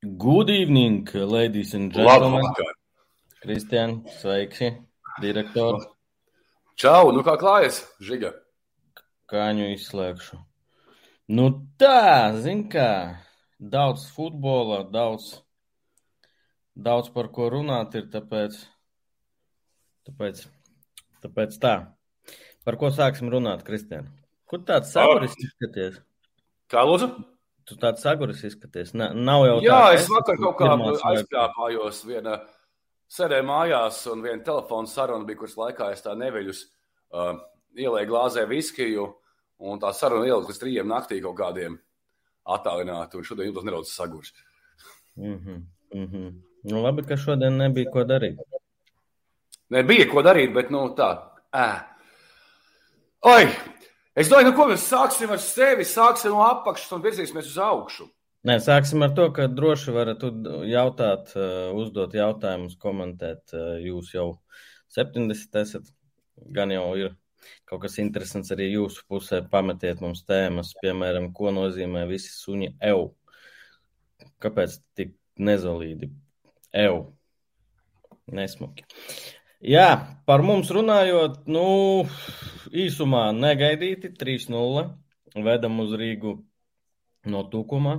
Good evening, ladies and gentlemen. Labvakar. Kristian, sveiki, direktori. Čau, nu kā klājas, Žiga? Kāņu izslēgšu. Nu tā, zin kā, daudz futbola, daudz, daudz par ko runāt ir, tāpēc, tāpēc, tāpēc tā. Par ko sāksim runāt, Kristian? Kur tāds saguris izskaties? Kā lūdzu? Tu tāds saguris izskaties. Na, nav jau Jā, tā, es vakar kaut kā aizkāpājos viena sēdēju mājās un viena telefona saruna bija, kuras laikā es tā neveļus uh, ielēju glāzē viskiju un tā saruna ielika līdz trījiem naktī kaut kādiem attālināti un šodien jūtos nedaudz saguris. Mm -hmm, mm -hmm. Nu, labi, ka šodien nebija ko darīt. Nebija ko darīt, bet nu tā. Ā. Oi, Es domāju, nu, ko mēs sāksim ar sevi, sāksim no apakšas un virzīsimies uz augšu. Nē, sāksim ar to, ka droši varat jautāt, uh, uzdot jautājumus, komentēt. Uh, jūs jau 70 esat, gan jau ir kaut kas interesants arī jūsu pusē. Pametiet mums tēmas, piemēram, ko nozīmē visi suņi eju. Kāpēc tik nezolīdi eju? Nesmuki. Jā, par mums runājot, nu, īsumā negaidīti 3-0. Vedam uz Rīgu no tukuma.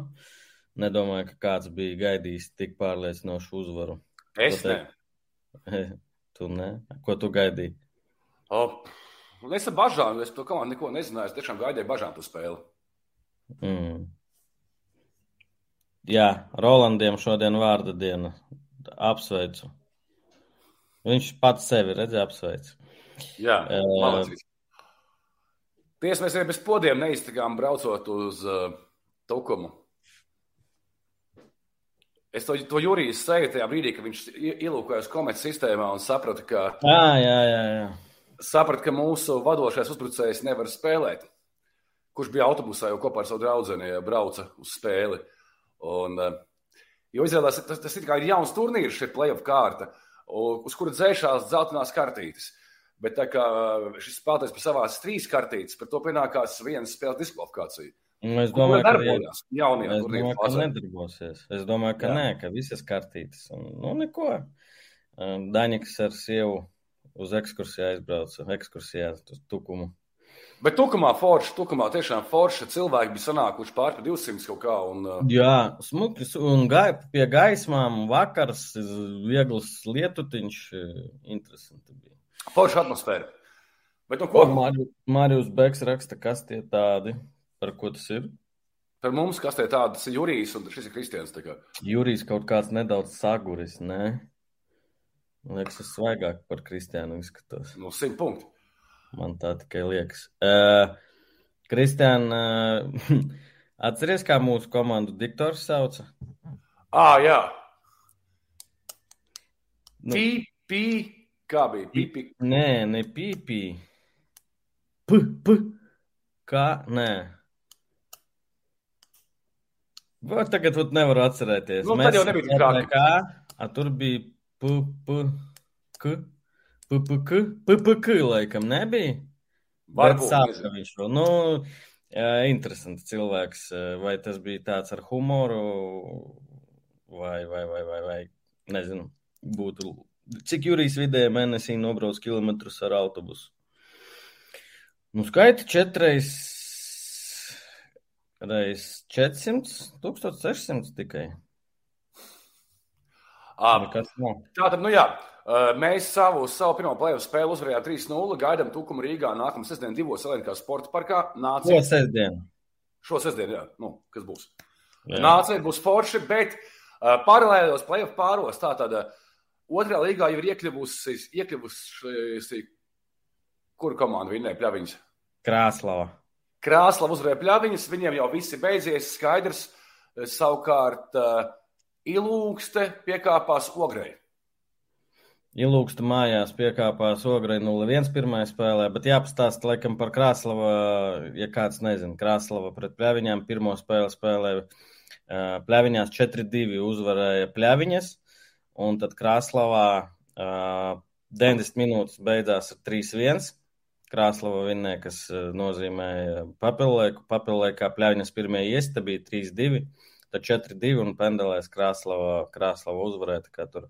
Nedomāju, ka kāds bija gaidījis tik pārliecinošu uzvaru. Es ne. tu ne? Ko tu gaidīji? O, es ar bažām, es to komandu neko nezināju. Es tiešām gaidīju bažām tu spēli. Mm. Jā, Rolandiem šodien vārda diena. Apsveicu. Viņš pats sevi redzēja, apsveic. Jā, uh, Tiesa, mēs arī bez podiem neiztikām braucot uz uh, Tukumu. Es to, to Jurijas seju tajā brīdī, kad viņš ielūkojās komerces sistēmā un saprata, ka, jā, jā, jā, jā. Saprat, ka mūsu vadošais uzbrucējs nevar spēlēt. Kurš bija autobusā jau kopā ar savu draugu, brauca uz spēli. Un, uh, jo izrādās, tas, tas ir kā jauns turnīrs, šī playoff kārta. Uh, uz kura dzēšās dzeltenās kartītes. Bet tā kā šis spēlētājs par savās trīs kartītes, par to pienākās vienas spēles diskvalifikācija. Nu, es domāju, ka, domāju, ka nedarbosies. Es domāju, ka Jā. nē, ka visas kartītes. Nu, neko. Daņiks ar sievu uz ekskursiju aizbrauca, ekskursijā uz Tukumu. Bet tukumā forša, tukumā tiešām forša cilvēki bija sanākuši pār par 200 kaut kā. Un, uh... Jā, smuki, un gai, pie gaismām vakars, viegls lietutiņš, interesanti bija. Forša atmosfēra. Bet, nu, ko? Mārijus Beks raksta, kas tie tādi, par ko tas ir? Par mums, kas tie tādi, tas ir Jurijs un šis ir Kristians. Jurijs kaut kāds nedaudz saguris, nē? Man liekas, es svaigāk par Kristiānu izskatos. Nu, simt punktu. Man tā tikai liekas. Uh, Kristiāna, uh, atceries, kā mūsu komandu diktors sauca? Ah, jā. Nu, pī, kā bija? Pīpī. Nē, ne pīpī. P, p. Kā? Nē. Vai tagad vat nevaru atcerēties. Nu, Mēs tad jau nebija kā. Kā? A, tur bija p, p, k. PPK, PPK laikam nebija. Varbūt sāka viņš vēl. Nu, interesants cilvēks. Vai tas bija tāds ar humoru, vai, vai, vai, vai, vai nezinu, būtu. Cik jūrijas vidēji mēnesī nobrauc kilometrus ar autobusu? Nu, skaita četreiz, reiz 400, 1600 tikai. À, tā tad, nu jā, Mēs savu, savu pirmo plēsoņu spēli uzvarējām 3-0. Gaidām Tukumu Rīgā nākamā sestdiena divos Elenkā sporta parkā. Nāciet. Šo sestdienu. Šo sestdienu, jā. Nu, kas būs? Jā. Nāciet, būs forši, bet uh, paralēlos plēsoņu pāros tā tad uh, otrajā līgā jau ir iekļuvusi, iekļuvusi kur komanda vinnēja pļaviņas? Krāslava. Krāslava uzvarēja pļaviņas, viņiem jau viss ir beidzies, skaidrs. Savukārt uh, Ilūkste piekāpās ogrei. Ilūksta mājās piekāpās Ograi 0-1 pirmajā spēlē, bet jāpastāsta laikam par Krāslavu, ja kāds nezina. Krāslava pret Pļaviņām pirmo spēli spēlēja Pļaviņās 4-2 uzvarēja Pļaviņas, un tad Krāslavā 90 minūtes beidzās ar 3-1. Krāslava vinnēja, kas nozīmē papildēku, papildēkā Pļaviņas pirmie iesta bija 3-2. Tad 4-2 un pendelēs Krāslava, Krāslava uzvarēja. Tur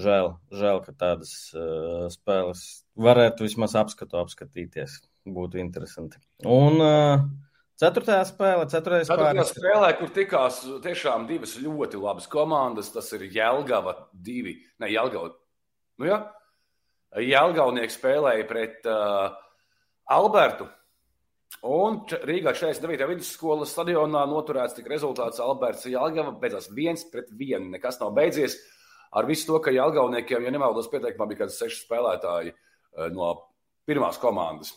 žēl, žēl, ka tādas uh, spēles varētu vismaz apskatu apskatīties. Būtu interesanti. Un uh, ceturtajā spēlē, ceturtajā spēlē, spēlē, kur tikās tiešām divas ļoti labas komandas, tas ir Jelgava divi. Ne, Jelgava. Nu, jā. Jelgavnieki spēlēja pret uh, Albertu. Un Rīgā 49. vidusskolas stadionā noturēts tik rezultāts Alberts Jālgava beidzās viens pret vienu. Nekas nav beidzies ar visu to, ka Jālgavniekiem, ja nemaldos, pieteikumā bija kāds seši spēlētāji eh, no pirmās komandas.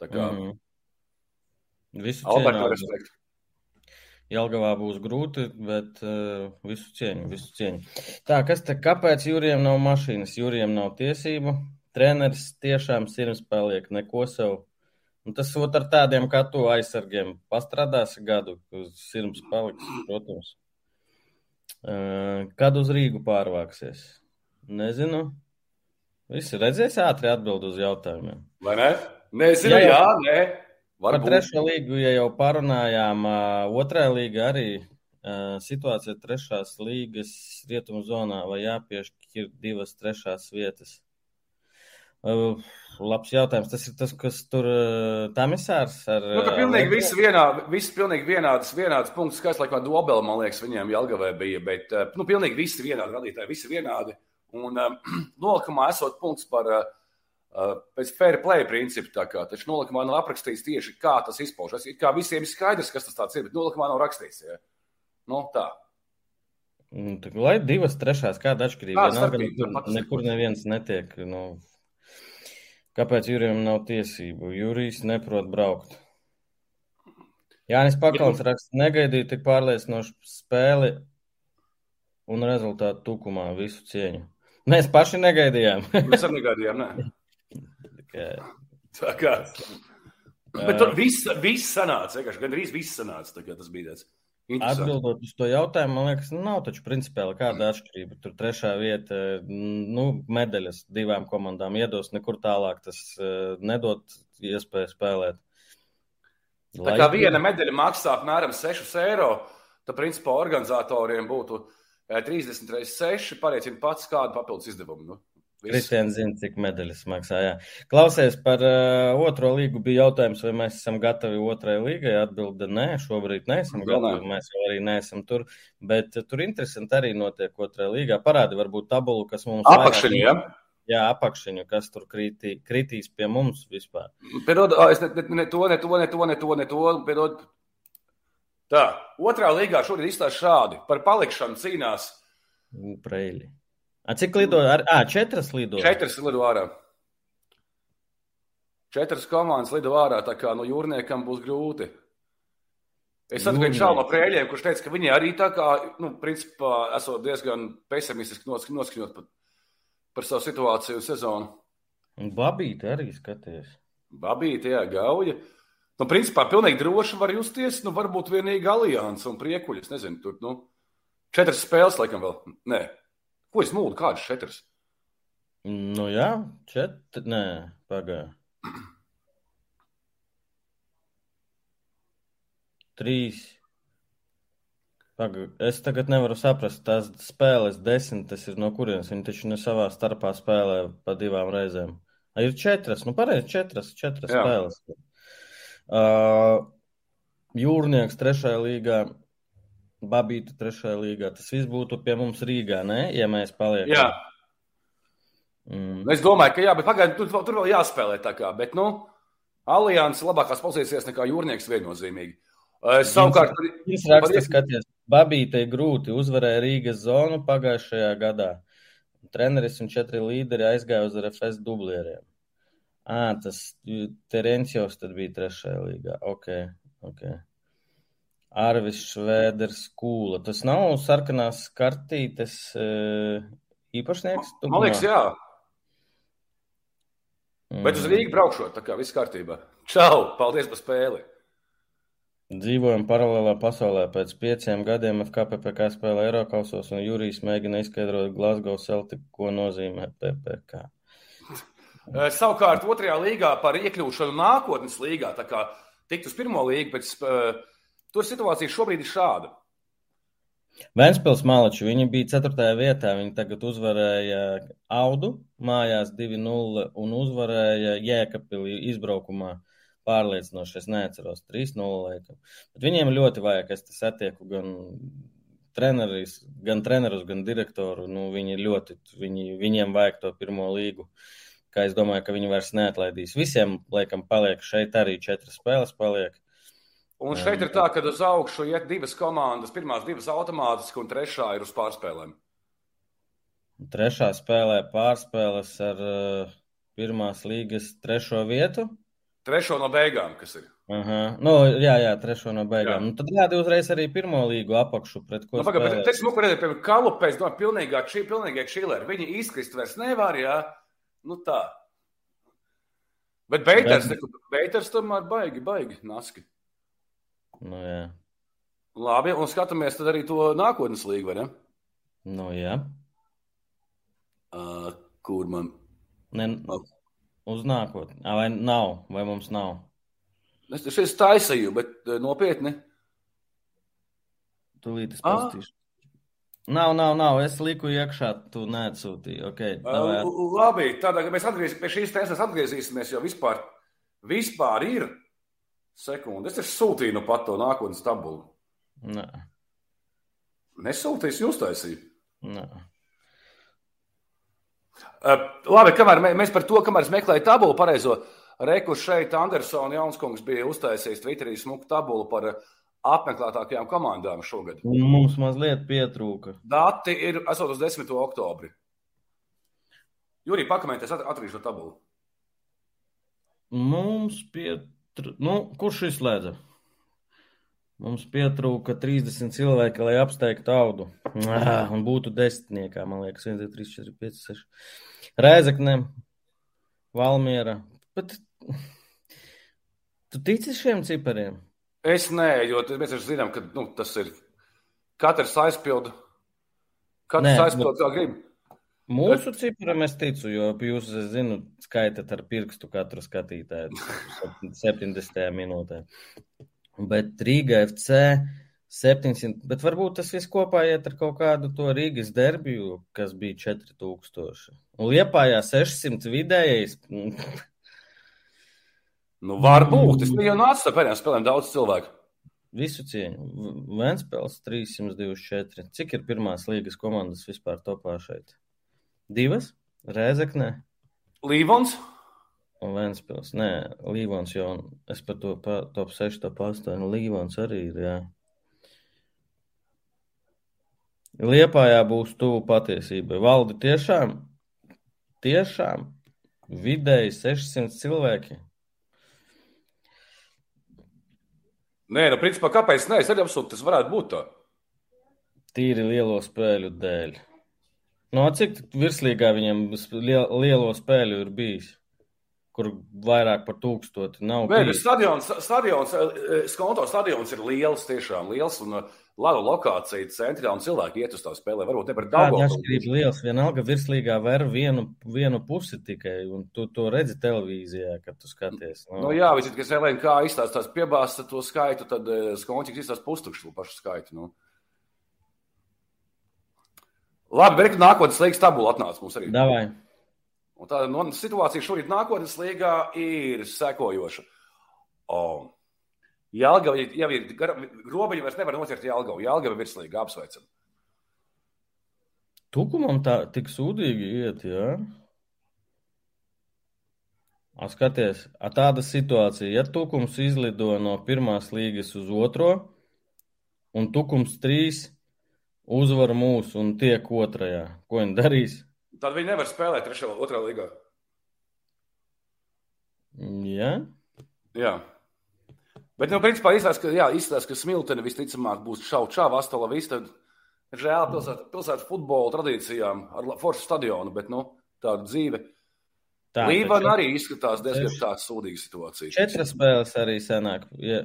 Tā kā mm. Visu Albertu respektu. Jelgavā būs grūti, bet uh, visu cieņu, visu cieņu. Tā, kas te, kāpēc Jurijam nav mašīnas? Jurijam nav tiesību. Treneris tiešām sirds paliek, neko sev Un tas ot ar tādiem kā tu aizsargiem pastrādās gadu, uz sirds paliks, protams. Kad uz Rīgu pārvāksies? Nezinu. Visi redzēs ātri atbild uz jautājumiem. Vai ne? Nezinu, jā, jā nē. Varbūt. Par trešo līgu, ja jau parunājām, otrā līga arī situācija trešās līgas rietumu zonā, vai jāpiešķir divas trešās vietas. Uh, labs jautājums. Tas ir tas, kas tur tamisārs ar. Nu, ka pilnīgi visi vienādi, visi pilnīgi vienādas, vienādas punktus skaits, laikam Dobela, man liekas, viņiem Jelgavē bija, bet, nu, pilnīgi visi vienādi radītāji, visi vienādi. Un nolikumā esot punkts par, pēc fair play principu, tā kā, taču nolikumā nav aprakstīts tieši, kā tas izpaužas. It kā visiem ir skaidrs, kas tas tāds ir, bet nolikumā nav rakstīts, ja? Nu, tā. Nu, lai divas trešās, kāda atšķirība? Kāda starpība? Nekur neviens netiek, nu, Kāpēc Jurijam nav tiesību? Jurijs neprot braukt. Jānis Pakauns raksta, negaidīju tik pārliecinošu spēli un rezultātu tukumā visu cieņu. Mēs paši negaidījām. Mēs arī negaidījām, nē. Tā kā. Bet tur viss, viss sanāca, vienkārši gandrīz viss sanāca, tā kā tas bija tāds. Atbildot uz to jautājumu, man liekas, nu, nav taču principiāli kāda atšķirība. Tur trešā vieta, nu, medaļas divām komandām iedos, nekur tālāk tas uh, nedod iespēju spēlēt. Lai... Tā kā viena medaļa maksā apmēram 6 eiro, tad principā organizatoriem būtu 30 eh, reizes 6, pareicina pats kādu papildus izdevumu. Nu. Kristians zina, cik medaļas maksā. Jā. Klausies par uh, otro līgu. Bija jautājums, vai mēs esam gatavi otrai līgai. Atbilde nē, šobrīd neesam Galā. gatavi. Mēs jau arī neesam tur. Bet uh, tur interesanti arī notiek otrajā līgā. Parādi varbūt tabulu, kas mums ir. Apakšiņu, jā. Jā, apakšiņu, kas tur kritī, kritīs pie mums vispār. Piedod, es ne, ne, ne to, ne to, ne to, ne to, ne to. Piedod. Tā, otrā līgā šodien izstāsta šādi. Par palikšanu cīnās. Preili. A, cik lido? Ar, à, četras lido. Četras lido ārā. Četras komandas lido ārā, tā kā no jūrniekam būs grūti. Es atgādāju Čālu Prēļiem, kurš teica, ka viņi arī tā kā, nu, principā, esot diezgan pesimistiski noskaņot par, par savu situāciju un sezonu. Un Babīte arī skaties. Babīte, jā, gauja. Nu, principā, pilnīgi droši var justies, nu, varbūt vienīgi alianses un priekuļas, nezinu, tur, nu, četras spēles, laikam vēl, nē, Ko es mūlu? Kādas četras? Nu, jā, četri. Nē, pagaidi. Trīs. Paga, es tagad nevaru saprast, tās spēles desmit, tas ir no kurienes. Viņi taču ne savā starpā spēlē pa divām reizēm. A, ir četras, nu pareizi, četras, četras Jā. spēles. Uh, jūrnieks trešajā līgā Babīta trešajā līgā. Tas viss būtu pie mums Rīgā, ne? ja mēs paliekam. Jā. Mm. Es domāju, ka jā, bet pagaidi, tur, tur vēl jāspēlē tā kā. Bet, nu, alianses labākās pozīcijas nekā jūrnieks viennozīmīgi. Es savukārt. Viņš raksta, skaties, Babītei grūti uzvarēja Rīgas zonu pagājušajā gadā. Treneris un četri līderi aizgāja uz RFS dublieriem. Ā, tas Terencijos tad bija trešajā līgā. Ok, ok. Arvis Švēders Kūla. Tas nav sarkanās kartītes e, īpašnieks? Tukumā? Man liekas, jā. Mm. Bet uz Rīgu braukšot, tā kā viss kārtībā. Čau! Paldies par spēli! Dzīvojam paralēlā pasaulē. Pēc pieciem gadiem FKPPK spēlē Eiropausos, un Jurijs mēģina izskaidrot Glasgow Celtic, ko nozīmē PPK. E, savukārt otrajā līgā par iekļūšanu nākotnes līgā, tā kā tikt uz pirmo līgu pēc uh, Tur situācija šobrīd ir šāda. Ventspils Malači, viņi bija 4. vietā, viņi tagad uzvarēja Audu mājās 2-0 un uzvarēja Jēkapili izbraukumā pārliecinoši. Es neatceros 3-0 laikam. Bet viņiem ļoti vajag, es satieku gan treneris, gan trenerus, gan direktoru. Nu, viņi ļoti, viņi, viņiem vajag to pirmo līgu. Kā es domāju, ka viņi vairs neatlaidīs. Visiem, laikam, paliek šeit arī četras spēles paliek. Un šeit ir tā, ka uz augšu iet divas komandas. Pirmās divas automātiski, un trešā ir uz pārspēlēm. Trešā spēlē pārspēles ar uh, pirmās līgas trešo vietu. Trešo no beigām, kas ir. Aha. Nu, jā, jā, trešo no beigām. Jā. Nu, tad rādi uzreiz arī pirmo līgu apakšu, pret ko. Nu, pagaid, bet, te, nu, redzēt, piemēram, Kalupēs, no pilnīgā, šī pilnīgā čīlēra. Viņi izkrist vairs nevar, jā. Nu tā. Bet Beiters, bet... Beiters tomēr baigi, baigi, naski. Nu, jā. Labi, un skatāmies tad arī to nākotnes līgu, vai ne? Nu, jā. Uh, kur man? Ne, uz nākotni. Vai nav, vai mums nav? Es šeit taisīju, bet nopietni. Tūlīt es pastīšu. Nav, nav, nav. Es liku iekšā, tu neatsūtīji. Okay, uh, labi, tādā, mēs atgriezīsimies pie šīs tēmas, atgriezīsimies, jo vispār, vispār ir sekundi. Es sūtīju nu pat to nākotnes tabulu. Nē. Nesūtīs, jūs taisījāt. Nē. Uh, labi, kamēr mēs par to, kamēr es meklēju tabulu pareizo, reku šeit Andersona Janskungs bija uztaisījis Twitterī smuku tabulu par apmeklētākajām komandām šogad. Mums mazliet pietrūka. Dati ir esot uz 10. oktobri. Jurija, pakomentēs, atradīšu tabulu. Mums pietrūka. Nu, kurš izslēdza? Mums pietrūka 30 cilvēki, lai apsteigtu audu. Ah, un būtu desmitniekā, man liekas, 1, 2, 3, 4, 5, 6. Rēzakne, Valmiera. Bet tu tici šiem cipariem? Es nē, jo mēs taču zinām, ka nu, tas ir katrs aizpildu. Katrs aizpildu, kā grib. Mūsu ciparam es ticu, jo jūs, es zinu, skaitat ar pirkstu katru skatītāju 70. minūtē. Bet Rīga FC 700, bet varbūt tas viss kopā iet ar kaut kādu to Rīgas derbiju, kas bija 4000. Un Liepājā 600 vidējais. nu, varbūt. Es jau nācu ar pēdējām spēlēm daudz cilvēku. Visu cieņu. Vēnspēls 324. Cik ir pirmās līgas komandas vispār topā šeit? Divas, Rēzekne. Līvons. Un Vēnspils. Nē, Līvons jau, es par to pa, top 6, top 8, Līvons arī ir, jā. Liepājā būs tuvu patiesībai. Valdi tiešām, tiešām vidēji 600 cilvēki. Nē, nu, principā, kāpēc? Nē, es arī apsūtu, tas varētu būt tā. Tīri lielo spēļu dēļ. No nu, cik virslīgā viņam lielo spēļu ir bijis? Kur vairāk par tūkstoti nav. Nē, bet stadions, stadions, eh, Skonto stadions ir liels, tiešām liels un eh, laba lokācija centrā un cilvēki iet uz tā spēlē. Varbūt ne par daudz. Tā atšķirība liels. Vienalga virslīgā ver vienu, vienu pusi tikai, un tu to redzi televīzijā, kad tu skaties. No, nu, jā, visi, kas kā izstāstās piebāsta to skaitu, tad eh, Skončiks izstāsta pustukšu pašu skaitu. Nu. Labi, bet nākotnes līnijas tabula atnāca mums arī. Davai. Un tā no, situācija šorīt nākotnes līgā ir sekojoša. Oh. Jālgava jau ir grobiņa, vairs nevar nocert Jālgavu. Jālgava virslīga apsveicam. Tukumam tā tik sūdīgi iet, jā? A, skaties, a tāda situācija, ja Tukums izlido no pirmās līgas uz otro, un Tukums trīs uzvar mūsu un tiek otrajā. Ko viņi darīs? Tad viņi nevar spēlēt trešajā, otrā līgā. Jā. Jā. Bet, nu, principā izskatās, ka, jā, izskatās, ka Smiltene visticamāk būs šauta šāva Astola Vista. Žēl pilsētas pilsēt futbola tradīcijām ar foršu stadionu, bet, nu, tāda dzīve. Tā, Līvana arī izskatās diezgan tā sūdīga situācija. Četras spēles arī senāk. Ja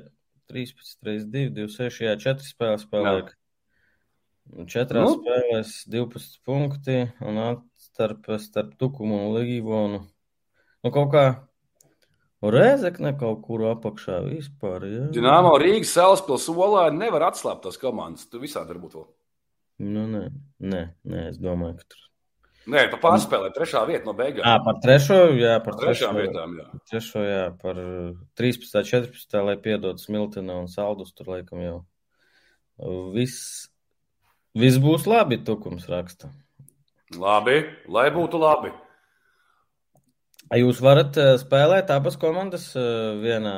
13, 3, 2, 2, 6, jā, četras spēles spēlēja. Četrās nu? spēlēs 12 punkti un atstarpe starp Tukumu un Līvonu. Nu, kaut kā Rēzekne kaut kur apakšā vispār. Jā. Dināmo Rīgas, Salaspils, Olā nevar atslēpt tās komandas. Tu visādi var būt vēl. Nu, nē, nē, nē, es domāju, ka tur. Nē, pa pārspēlē, trešā vieta no beigām. Jā, par trešo, jā, par Trešām trešo, vietām, jā. trešo, jā, par 13, 14, lai piedod Smiltena un Saldus, tur laikam jau viss, viss būs labi, tukums raksta. Labi, lai būtu labi. Jūs varat eh, spēlēt abas komandas eh, vienā,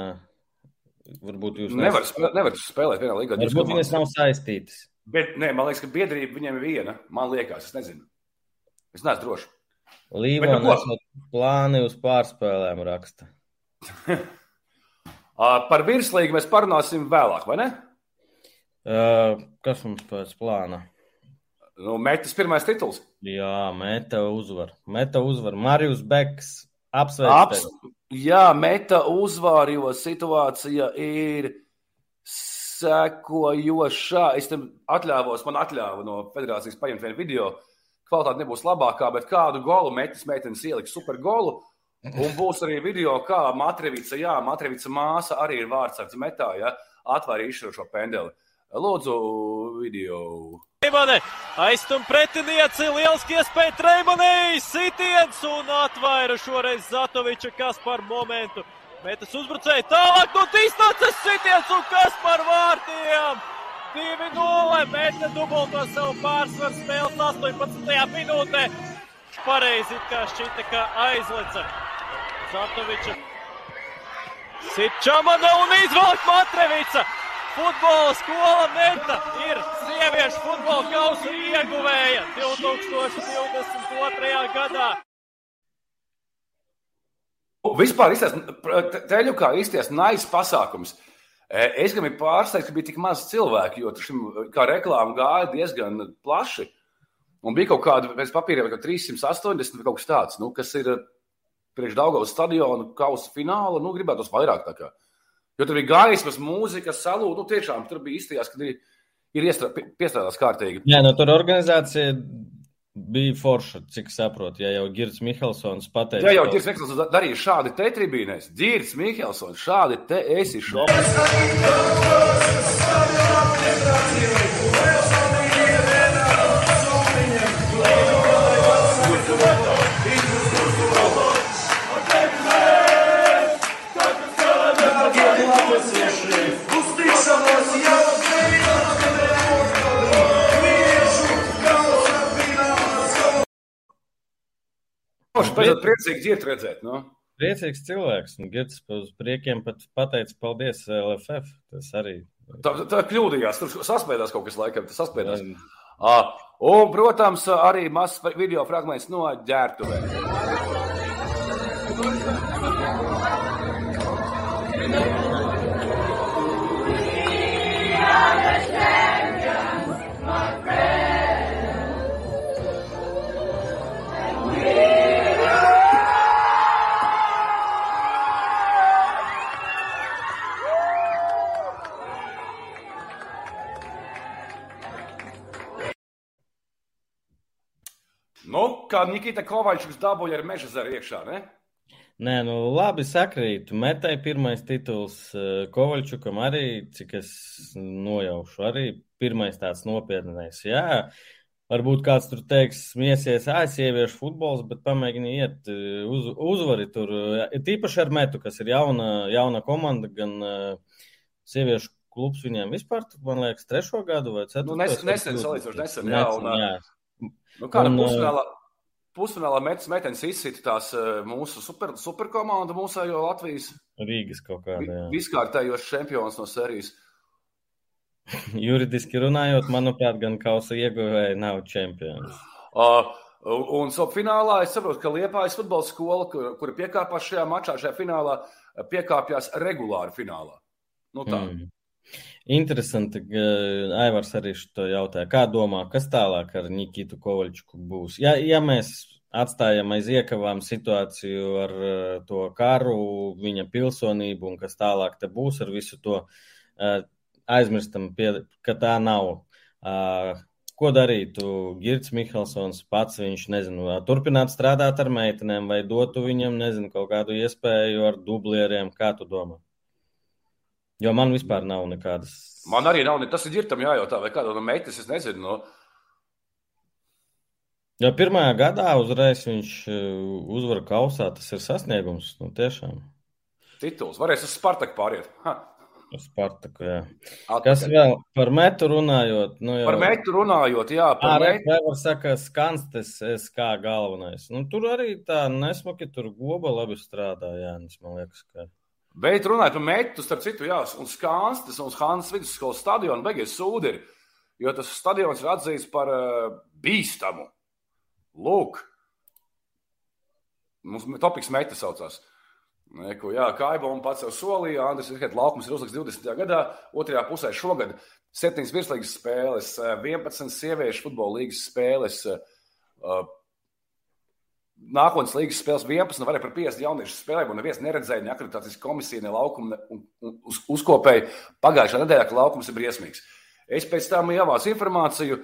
varbūt jūs Nevar, spē- nevar spēlēt vienā līgā. Varbūt viņas nav saistītas. Bet, nē, man liekas, ka biedrība viņiem ir viena. Man liekas, es nezinu. Es neesmu drošs. Bet nu ko? nesot plāni uz pārspēlēm raksta. Par virslīgu mēs parunāsim vēlāk, vai ne? Uh, kas mums pēc plāna? Nu, Metis pirmais tituls. Jā, meta uzvar. Meta uzvar. Marijus Beks. Apsveic. Aps, tevi. jā, meta uzvāra, jo situācija ir sekojošā. Es tam atļāvos, man atļāva no federācijas paņemt vienu video. Kvalitāte nebūs labākā, bet kādu golu metis meitenes ieliks super golu. Un būs arī video, kā Matrevica, jā, Matrevica māsa arī ir vārdsargs metā, ja atvēra izšķirošo pendeli. Lūdzu, video. Treimane aiztum pretinieci, lieliski iespēja Treimanei, sitiens un atvaira šoreiz Zatoviča, kas par momentu. Metas uzbrucēji tālāk no distances sitiens un kas par vārtiem. 2-0, meta dubulto savu pārsvaru spēles 18. minūtē. Pareizi it kā šķita, ka aizleca Zatoviča. Sitčamana un izvelk Matrevica. Futbola skola Meta ir sieviešu futbola kausa ieguvēja 2022. gadā. Vispār izstāst, teļu kā izties nais pasākums. E, Es gan biju pārsteigts, ka bija tik maz cilvēku, jo šim kā reklāma gāja diezgan plaši. Un bija kaut kāda pēc papīriem, ka 380 vai kaut kas tāds, nu, kas ir priekš Daugavas stadionu kausa fināla, nu, gribētos vairāk tā kā. Jo tur bija gaismas, mūzika, salūta, nu, tiešām tur bija izstījās, ka ir, ir iestrā, pie- piestrādās kārtīgi. Jā, no tur organizācija bija forša, cik saprotu. Ja jau Girts Mihelsons pateica, Jā, jau Girts Mikkelsons darīja šādi te tribīnēs. Girts Mikkelsons, šādi te esi šoks. Viņš pēc priecīgi dzirt redzēt, nu. priecīgs cilvēks. Un Girts uz priekiem pat pateica paldies LFF. Tas arī. Tā, tā kļūdījās, tur saspēdās kaut kas laikam, tas saspēdās. Ah, Un, protams, arī mazs video fragments no ģērbtuvēm. Nu, kā Nikita Kovačs dabūja ar meža zaru iekšā, ne? Nē, nu labi sakrīt. Metai pirmais tituls eh, Kovaļčukam arī, cik es nojaušu, arī pirmais tāds nopietnais. Jā, varbūt kāds tur teiks, smiesies, ah, sieviešu futbols, bet pamēģini iet eh, uz, uzvari tur. Tīpaši ar metu, kas ir jauna, jauna komanda, gan uh, sieviešu klubs viņiem vispār, man liekas, trešo gadu vai ceturto. Nu, nesen- es nesen, salīdzinoši nesen, jā, un, jā. Nu, kāda pusfinālā, pusfinālā metas metenes izsita tās eh, mūsu super, superkomanda, mūsējo Latvijas Rīgas kaut kāda. viskārtējos čempions no sērijas. Juridiski runājot, manuprāt, gan kausa ieguvēja nav čempions. Uh, un so finālā es saprotu, ka Liepājas futbola skola, kur, kur piekāpās šajā mačā, šajā finālā, piekāpjas regulāri finālā. Nu, tā. Mm. Interesanti, ka Aivars arī šo jautāja. Kā domā, kas tālāk ar Nikitu Kovaļčuku būs? Ja, ja mēs atstājam aiz iekavām situāciju ar eh, to karu, viņa pilsonību un kas tālāk te būs ar visu to, eh, aizmirstam, pie, ka tā nav. Ah, Ko darītu Girts Mihelsons pats? Viņš nezinu, turpināt strādāt ar meitenēm vai dotu viņam, nezinu, kaut kādu iespēju ar dublieriem. Kā tu domā? Jo man vispār nav nekādas. Man arī nav, ne- tas ir ģirtam jājautā, vai kāda no meitas, es nezinu. No, Ja pirmajā gadā uzreiz viņš uzvar kausā, tas ir sasniegums. Nu, tiešām. Tituls. Varēs uz Spartaku pāriet. Ha. Uz Spartaku, jā. Atpakaļ. Kas vēl par metu runājot? Nu, jau... Par metu runājot, jā, par Ārā metu. Vēlāk saka, skanstes es kā galvenais. Nu, tur arī tā nesmuki, tur goba labi strādā, Jānis, man liekas, ka. Bet runājot par metu, starp citu, jā, un Skanstas un Hansas vidusskolas stadionu beigas sūderi, jo tas stadions ir atzīts par uh, bīstamu. Lūk, mums topiks meta saucās. Neko, jā, Kaibona pats jau solīja, Andris Rikets laukums ir uzlikts 20. gadā, otrajā pusē šogad 7 virslīgas spēles, 11 sieviešu futbola līgas spēles, nākotnes līgas spēles 11, varēja par 50 jauniešu spēlēm, un neviens neredzēja ne akreditācijas komisija, ne laukuma, un, un uz, uzkopēja pagājušā nedēļā, ka laukums ir briesmīgs. Es pēc tam ievācu informāciju,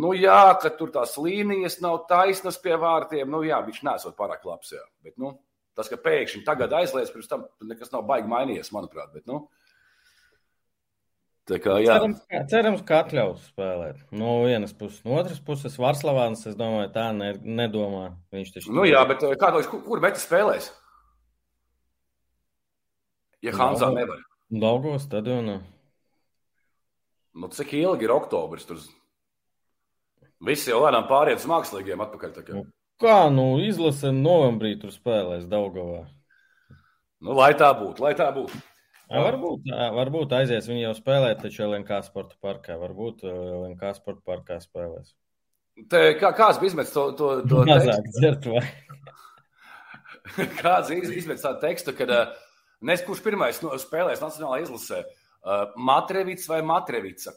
nu jā, ka tur tās līnijas nav taisnas pie vārtiem, nu jā, viņš nesot pārāk labs, jā, bet, nu, Tas, ka pēkšņi tagad aizliedz, pirms tam nekas nav baigi mainījies, manuprāt. Bet, nu, tā kā, jā. cerams, ka- cerams, ka atļaus spēlēt. No vienas puses, no otras puses, Varslavāns, es domāju, tā ne, nedomā. Viņš taču Nu, jā, bet eh, kā domāju, kur, kur Meta spēlēs? Ja Hanzā Nav. nevar. Daugos stadionā. Nu, cik ilgi ir oktobris? Tur visi jau lēnām pāriet uz mākslīgiem atpakaļ. kā. Nu. Kā, nu, izlase novembrī tur spēlēs Daugavā. Nu, lai tā būtu, lai tā būtu. Jā, Varbūt, varbūt aizies. Viņi jau spēlē, taču LNK sporta parkā. Varbūt LNK sporta parkā spēlēs. Te, kā, kāds bija izmetis to, to, to Mazāk dzert? Kāds izmetis tādu tekstu, kad uh, nes kurš pirmais no, spēlēs nacionālajā izlasē? Uh, Matrevics vai Matrevica?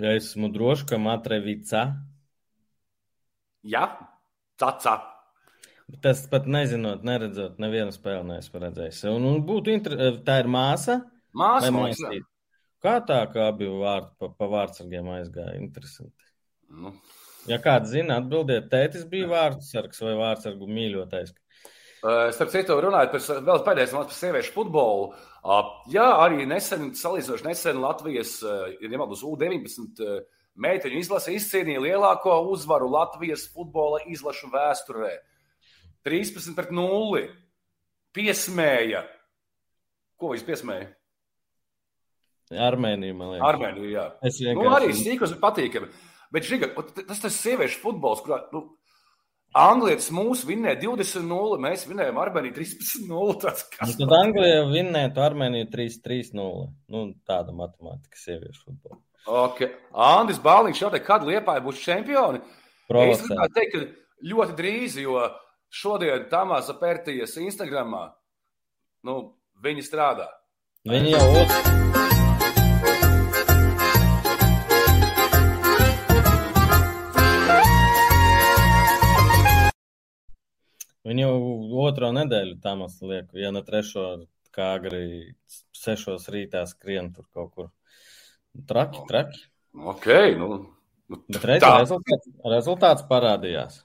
Ja esmu drošs, ka Matrevica. Jā, caca. Tas pat nezinot, neredzot, nevienu spēli neesmu redzējis. Un, un būtu inter... tā ir māsa. Māsa, liekas, māsīte? Kā tā, kā abi vārdi pa, pa vārdsargiem aizgāja? Interesanti. Nu, Ja kāds zina, atbildiet, tētis bija vārdsargs vai vārdsargu mīļotais. Uh, Starp citu, runājot par vēl pēdējais mākslinieks par sieviešu futbolu. Uh, jā, arī nesen, salīdzinoši nesen Latvijas, uh, ir nemaldos, U-19 uh, meiteņu izlase izcīnīja lielāko uzvaru Latvijas futbola izlašu vēsturē. 13 pret 0. Piesmēja. Ko viņš piesmēja? Armēnija, man liekas. Armēniju, jā. Es Nu, vienkārši. arī sīkos ir patīkami. Bet žiga, tas tas sieviešu futbols, kurā nu, Anglijas mūsu vinnēja 20-0, mēs vinnējām Armēniju 13-0. Tas Nu, tad Anglija vinnētu Armēniju 3-3-0. Nu, tāda matemātika sieviešu futbolā. Okay. Andris Bāliņš jau teica, kad Liepāja būs čempioni. Es Provocē. gribētu teikt, ka ļoti drīz, jo šodien Tamāsa Pērtijas Instagramā nu, viņi strādā. Viņi jau otrs. Viņi jau otro nedēļu tam liek, ja ne trešo, kā agri sešos rītā skrien tur kaut kur. Traki, traki. Ok, nu, nu, Bet rezultāts, rezultāts parādījās.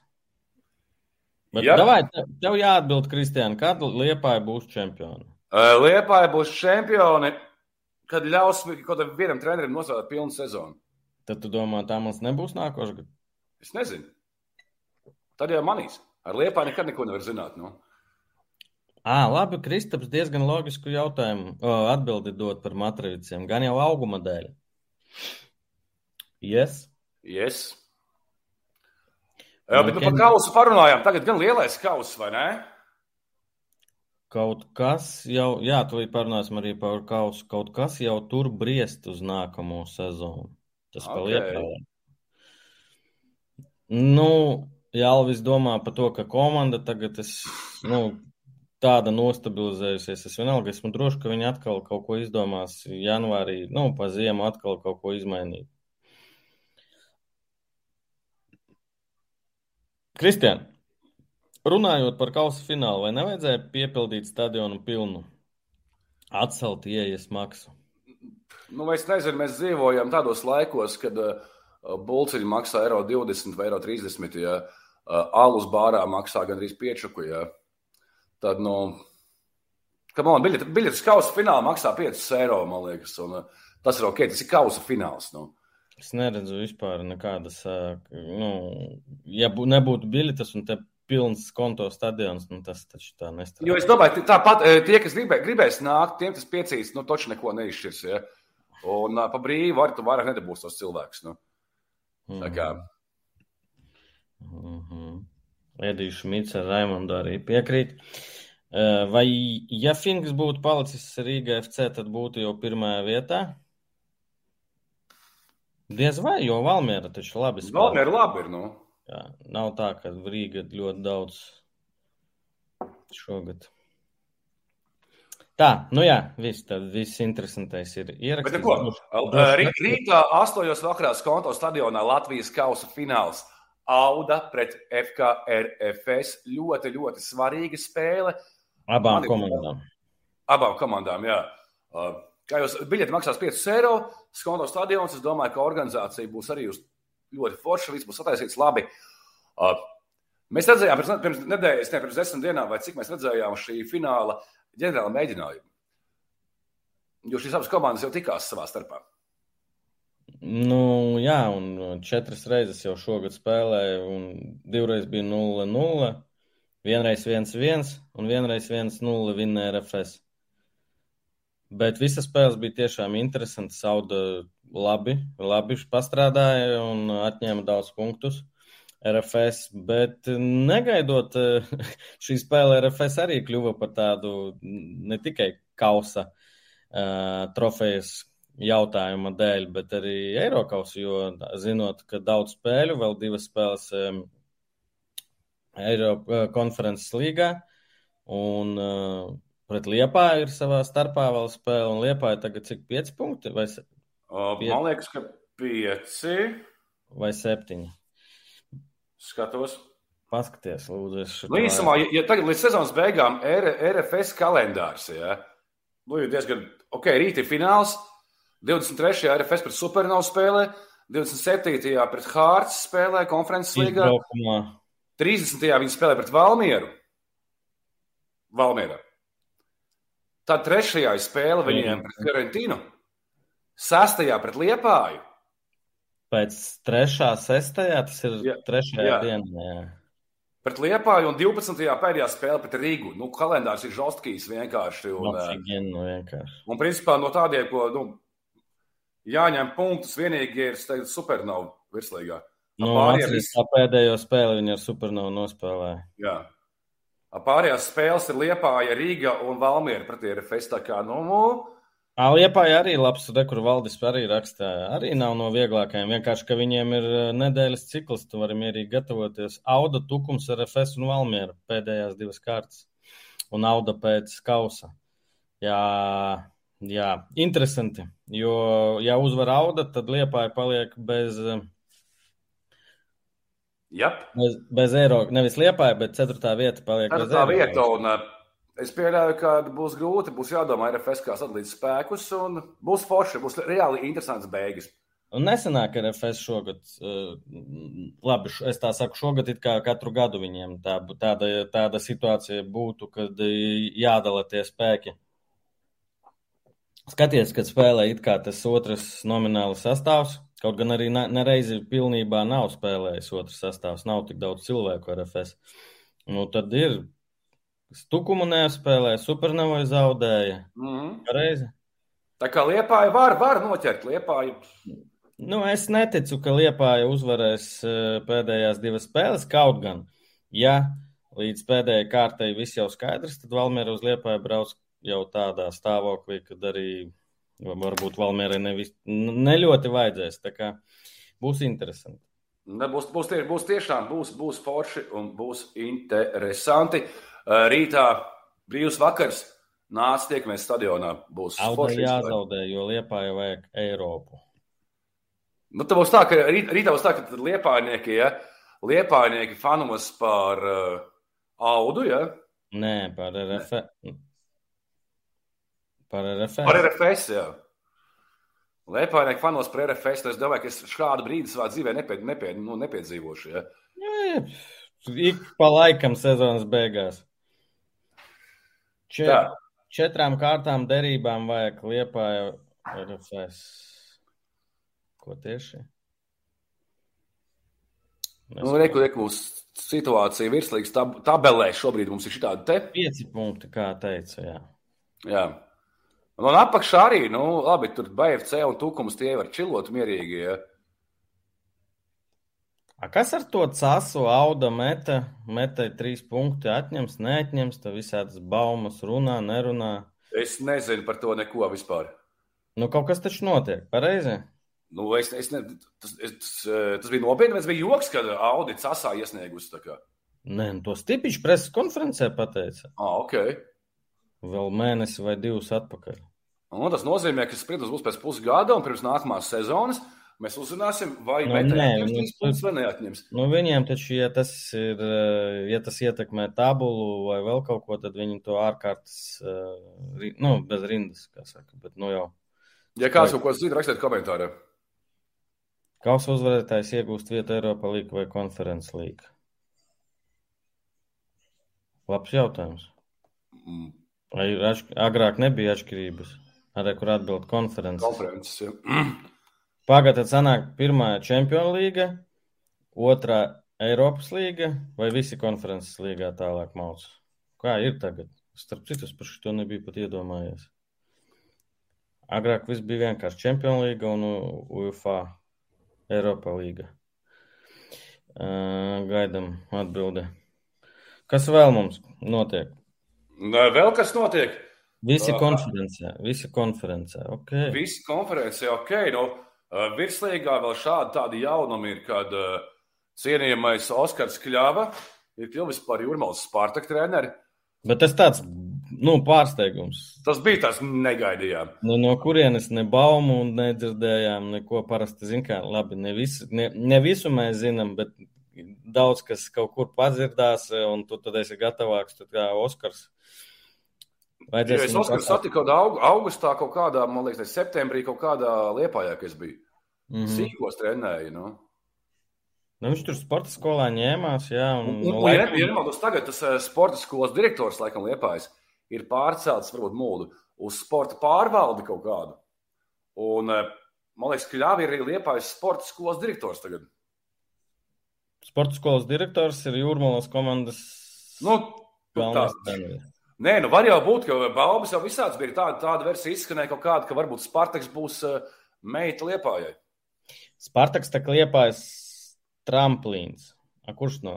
Bet Jā. davai, tev, jāatbild, Kristiāna, kad Liepāja būs čempioni? Liepāja būs čempioni, kad ļaus kaut kādam vienam trenerim nosaukt pilnu sezonu. Tad tu domā, tā mums nebūs nākošais gads? Es nezinu. Tad jau manīs. Ar Liepāju nekad neko nevar zināt. Nu. À, labi, Kristaps diezgan loģisku jautājumu atbildi dot par matriciem, gan jau auguma dēļ. Yes. Yes. Jā, bet nu, par kausu parunājām. Tagad gan lielais kauss, vai ne? Kaut kas jau, jā, tūlīt parunāsim arī par kausu, kaut kas jau tur briest uz nākamo sezonu. Tas paliek vēl. Nu, jā, Alvis domā par to, ka komanda tagad es, nu, tāda nostabilizējusies. Es vienalga esmu drošs, ka viņi atkal kaut ko izdomās janvārī, nu, pa ziemu atkal kaut ko izmainīt. Kristian, runājot par kausa finālu, vai nevajadzēja piepildīt stadionu pilnu? Atcelt ieejas maksu. Nu, es nezinu, mēs dzīvojam tādos laikos, kad uh, bulciņi maksā eiro 20 vai eiro 30. Ja, uh, alus bārā maksā gandrīz 5. Ja. Tad, nu, kam man biļete, biļetes kausa finālā maksā 5 eiro, man liekas. Un, uh, tas ir ok, tas ir kausa fināls. Nu. Es neredzu vispār nekādas, nu, ja bū, nebūtu biļetes un te pilns konto stadions, nu tas taču tā nestrādā. Jo es domāju, tāpat tie, kas gribē, gribēs nākt, tiem tas piecīs, nu, taču neko neizšķirs. Ja? Un pa brīvu var, tu vairāk nedabūs tos cilvēkus. Nu. Tā kā. Mm -hmm. Edijs Šmits ar Raimondu arī piekrīt. Vai, ja Finks būtu palicis Rīgā FC, tad būtu jau pirmajā vietā? Diez vai, jo Valmiera taču labi spēlē. Valmiera labi ir, nu. Jā, nav tā, ka Rīga ļoti daudz šogad. Tā, nu jā, viss, tad viss interesantais ir ierakstīts. Bet, ko, rītā astoņos vakarā Skonto stadionā Latvijas kausa fināls. Auda pret FKRFS ļoti, ļoti svarīga spēle. Abām Man komandām. Abām komandām, jā. Kā jūs biļeti maksās 5 eiro, Skonto stadions, es domāju, ka organizācija būs arī ļoti forša, viss būs sataisīts labi. Uh, mēs redzējām pirms, pirms nedēļas, ne pirms desmit dienām, vai cik mēs redzējām šī fināla ģenerāla mēģinājumu. Jo šīs abas komandas jau tikās savā starpā. Nu, jā, un četras reizes jau šogad spēlēja, un divreiz bija 0-0, vienreiz 1-1 un vienreiz 1-0 vinnēja RFS. Bet visas spēles bija tiešām interesantas. Sauda labi, labi pastrādāja un atņēma daudz punktus. RFS, bet negaidot šī spēle, RFS arī kļuva par tādu ne tikai kausa uh, trofejas jautājuma dēļ, bet arī Eiropausa, jo zinot, ka daudz spēļu, vēl divas spēles um, Eiropas konferences līgā, un uh, Pret Liepāju ir savā starpā vēl spēle, un Liepāja tagad cik 5 punkti? Vai... Piec... Man liekas, ka 5 vai 7. Skatos. Paskaties, lūdzu. Nu, īsumā, ja, ja tagad līdz sezonas beigām ir RFS kalendārs, ja, nu, ir diezgan, ok, rīt ir fināls, 23. RFS pret Supernovu spēlē, 27. pret Hārts spēlē konferences līgā, 30. viņi spēlē pret Valmieru. Valmieru. Tad trešajā spēle viņiem pret Karantinu, sastajā pret Liepāju. Pēc trešā, sestajā tas ir jā, trešajā jā. dienā. Jā. Pret Liepāju un 12. pēdējā spēle pret Rīgu. Nu, kalendārs ir žostkīs vienkārši. Un, Oxygen, nu, vienkārši. un principā no tādiem, ko nu, jāņem punktus, vienīgi ir teiktu, supernovu virslīgā. Nu, Pārējais... pēdējo spēli viņi ar supernovu nospēlēja. Jā. Pārējās spēles ir Liepāja, Rīga un Valmiera pret RFS. Tā kā, nu, nu. Liepāja arī labs, re, kur valdis arī rakstīja. Arī nav no vieglākajiem. Vienkārši, ka viņiem ir nedēļas cikls, tu vari mierīgi gatavoties. Auda, Tukums, RFS un Valmiera pēdējās divas kārtas. Un Auda pēc kausa. Jā, jā, interesanti. Jo, ja uzvar Auda, tad Liepāja paliek bez Yep. Bez, bez eiro, nevis liepāja, bet ceturtā vieta paliek. Ceturtā vieta, un uh, es pieļauju, ka būs grūti, būs jādomā RFS kā sadalīt spēkus, un būs forši, būs reāli interesants beigas. Un nesenāk RFS šogad, uh, labi, es tā saku, šogad it kā katru gadu viņiem tā, tāda, tāda situācija būtu, kad jādala tie spēki. Skaties, kad spēlē it kā tas otrs nomināli sastāvs, Kaut gan arī nereizi pilnībā nav spēlējis otrs sastāvs, nav tik daudz cilvēku RFS. Nu, tad ir Stukumu nespēlēja, Supernovai zaudēja. Mm -hmm. Reizi. Tā kā Liepāja var, var noķert Liepāju. Nu, es neticu, ka Liepāja uzvarēs e, pēdējās divas spēles. Kaut gan, ja līdz pēdējai kārtai viss jau skaidrs, tad Valmiera uz Liepāju brauc jau tādā stāvoklī, kad arī Varbūt Valmierai nevis, ne ļoti vajadzēs. Tā kā būs interesanti. Ne, būs, būs, tie, būs tiešām būs, būs forši un būs interesanti. Rītā brīvs vakars. Nāc, tiekamies stadionā. Būs forši. Jāzaudē, jo Liepā jau vajag Eiropu. Nu, tā būs tā, ka rīt, rītā būs tā, ka liepājnieki, ja, liepājnieki fanos par uh, audu, ja? Nē, par RF. Par RFS. Par RFS, jā. Liepājnieki fanos par RFS. Es domāju, ka es šādu brīdi savā dzīvē nepie, nepie, nu, nepiedzīvošu. Ja? Jā, ik pa laikam sezonas beigās. Čet, Tā. četrām kārtām derībām vajag liepāju RFS. Ko tieši? Nu, reku, reku, situācija virslīgas tab tabelē šobrīd mums ir šādi te. Pieci punkti, kā teica, jā. Jā. Un no apakšā arī, nu, labi, tur BFC un Tukums tie var čilot mierīgi, ja. A kas ar to casu auda meta? Metai trīs punkti atņems, neatņems, tā visādas baumas runā, nerunā. Es nezinu par to neko vispār. Nu, kaut kas taču notiek, pareizi? Nu, es, es ne, tas, es, tas, tas bija nopietni, tas bija joks, kad audits asā iesniegusi. Nē, nu, to Stipiņš preses konferencē pateica. Ah, ok. Vēl mēnesi vai divus atpakaļ. Un tas nozīmē, ka spriedums būs pēc pusgada, un pirms nākamās sezonas mēs uzzināsim, vai Nu, nē, atņems nu, trīs punktus vai neatņems. Nu, viņiem taču, ja tas, ir, eh, ja tas ietekmē tabulu vai vēl kaut ko, tad viņi to ārkārtas, eh, nu, bez rindas, kā saka. Bet, nu, jau Ja kāds kaut ko zina, rakstiet komentārā. kausa uzvarētājs iegūst vietu Eiropā līga vai konferences līga. Labs jautājums. Mm, Vai ir atšk- agrāk nebija atšķirības? Arī kur atbild konferences. Konferences. Ja. Pagaidā sanāk pirmā Champions līga, otrā Eiropas līga vai visi konferences līgā tālāk mauc? Kā ir tagad? Starp citu, es par šo nebiju pat iedomājies. Agrāk viss bija vienkārši Champions līga un UEFA Eiropa līga. Uh, gaidam atbildi. Kas vēl mums notiek? Vēl kas notiek? Visi Ā, konferencē, visi konferencē. Okay. Visi konferences, ok. Nu, uh, virslīgā vēl šādi tādi jaunumi ir, kad uh, cienījamais Oskars Kļava ir kļuvis par Jurmālas Spartak treneri. Bet tas tāds nu, pārsteigums. Tas bija tas negaidījām. Nu, no kurienes ne baumu nedzirdējām, neko parasti zinām. Labi, ne visu, ne, ne visu mēs zinām, bet daudz kas kaut kur padzirdās, un tu tad esi gatavāks tad kā Oskars. Ja es viņu Oskaru satiku aug- augustā, kaut kādā, man liekas, septembrī, kaut kādā liepājā, kas bija. Mm. -hmm. Sīkos trenēja. Nu. Nu, viņš tur sporta skolā ņēmās, jā, un, Un, un, ja laikam- ne- ja nemaldos, tagad tas eh, sporta skolas direktors, laikam, liepājis, ir pārcelts, varbūt mūdu, uz sporta pārvaldi kaut kādu. Un, eh, man liekas, ka Ļāvi ir arī liepājis sporta skolas direktors tagad. Sporta skolas direktors ir Jūrmalas komandas Nu, nu. Nē, nu var jau būt, ka Bābis jau visāds bija tāda, tāda versija izskanēja kaut kāda, ka varbūt Spartaks būs uh, meita liepājai. Spartaks tā liepājas tramplīns. A, kurš no,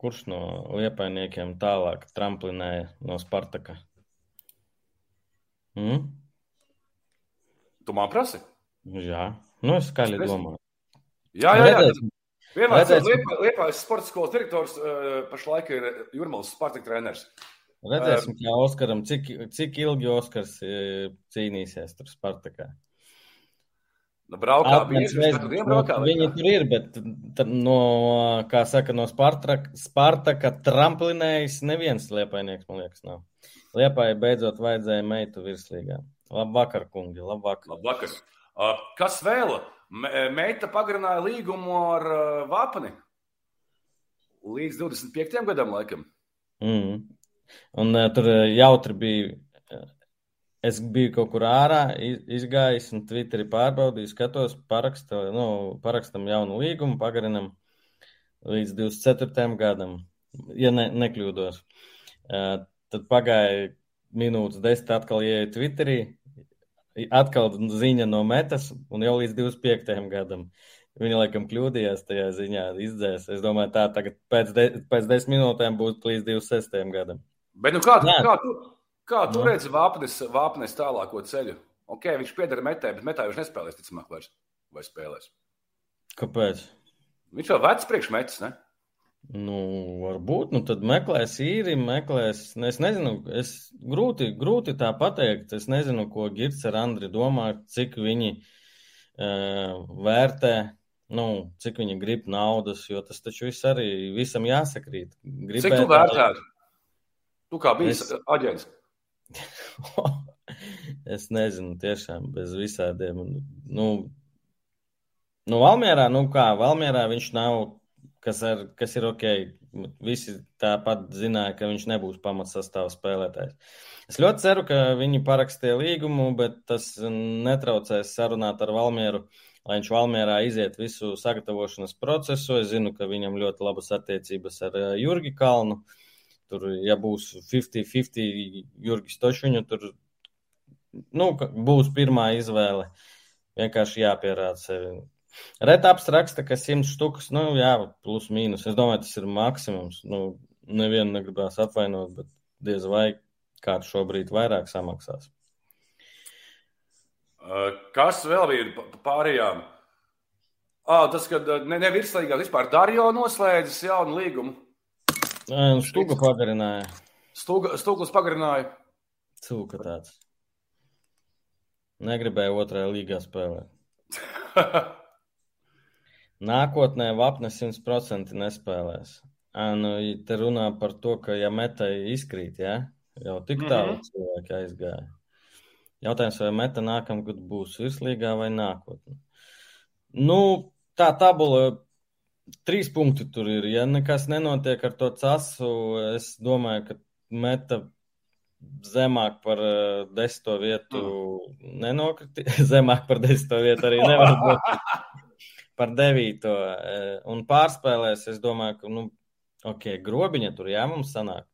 kurš no liepainiekiem tālāk tramplinēja no Spartaka? Mm? Tu man prasi? Jā, nu es skaļi domāju. Jā, jā, jā. Redzēsim. Redzēsim. Liepa- liepājas sporta skolas direktors uh, pašlaik ir Jurmāls Spartaka treneris. Redzēsim, kā Oskaram, cik, cik ilgi Oskars eh, cīnīsies tur Spartakā. Nu, braukā katru dienu nu, braukā. Viņi tur ir, bet no, kā saka, no Spartaka, Spartaka tramplinējis neviens liepainieks, man liekas, nav. Liepai beidzot vajadzēja meitu virslīgā. Labvakar, kungi, labvakar. Labvakar. Uh, kas vēl? Me- Meita pagarināja līgumu ar uh, Vāpani. Līdz 25. gadam, laikam. Mm. Un uh, tur jautri bija. Es biju kaut kur ārā, iz- izgājis un Twitterī pārbaudīju, skatos, paraksta, nu, parakstam jaunu līgumu, pagarinam līdz 24. gadam, ja ne, nekļūdos. Uh, tad pagāja minūtes desmit, atkal ieeju Twitterī, atkal ziņa no metas, un jau līdz 25. gadam. Viņa laikam kļūdījās tajā ziņā, izdzēs. Es domāju, tā tagad pēc, de, pēc desmit minūtēm būs līdz 26. gadam. Bet nu, kā, tu- Jā. kā, tu, kā tu Nu. redzi Vāpnes, Vāpnes tālāko ceļu? Ok, viņš pieder metē, bet metā viņš nespēlēs, ticamāk, vairs. Vai spēlēs? Kāpēc? Viņš jau vecs priekšmetis, ne? Nu, varbūt, nu tad meklēs īri, meklēs. Es nezinu, es grūti, grūti tā pateikt. Es nezinu, ko Girts ar Andri domā, cik viņi uh, vērtē, nu, cik viņi grib naudas, jo tas taču viss arī visam jāsakrīt. Cik tu vērtētu? Tu kā bijis Es- es... aģents? es nezinu, tiešām bez visādiem. Nu, nu Valmjerā, nu kā, Valmjerā viņš nav kas, ar, kas ir ok. Visi tāpat zināja, ka viņš nebūs pamatsastāvs spēlētājs. Es ļoti ceru, ka viņi parakstīja līgumu, bet tas netraucēs sarunāt ar Valmieru, lai viņš Valmierā iziet visu sagatavošanas procesu. Es zinu, ka viņam ļoti labas attiecības ar eh, Jurgi Kalnu. Tur, ja būs 50-50 Jurgis Tošuņu, tur nu, būs pirmā izvēle. Vienkārši jāpierāda sevi. Retaps raksta, ka 100 štukas, nu jā, plus mīnus. Es domāju, tas ir maksimums. Nu, nevienu negribās apvainot, bet diez vai kāds šobrīd vairāk samaksās. Kas vēl bija pārējām? Ah, tas, kad ne, ne virslīgā vispār Darjo noslēdzis jaunu līgumu. Nu, Stuga pagarināja. Stuga, Stuglis pagarināja. Cūka tāds. Negribēju otrajā līgā spēlēt. Nākotnē Vapne 100% nespēlēs. Nu, te runā par to, ka ja metai izkrīt, ja? jau tik tālu mm -hmm. cilvēki aizgāja. Jautājums, vai meta nākamgad būs virslīgā vai nākotnē. Nu, tā tabula, trīs punkti tur ir. Ja nekas nenotiek ar to casu, es domāju, ka meta zemāk par desmito vietu mm. nenokritīs. zemāk par desmito vietu arī nevar būt. par devīto. Uh, un pārspēlēs, es domāju, ka, nu, ok, grobiņa tur jā, mums sanāk.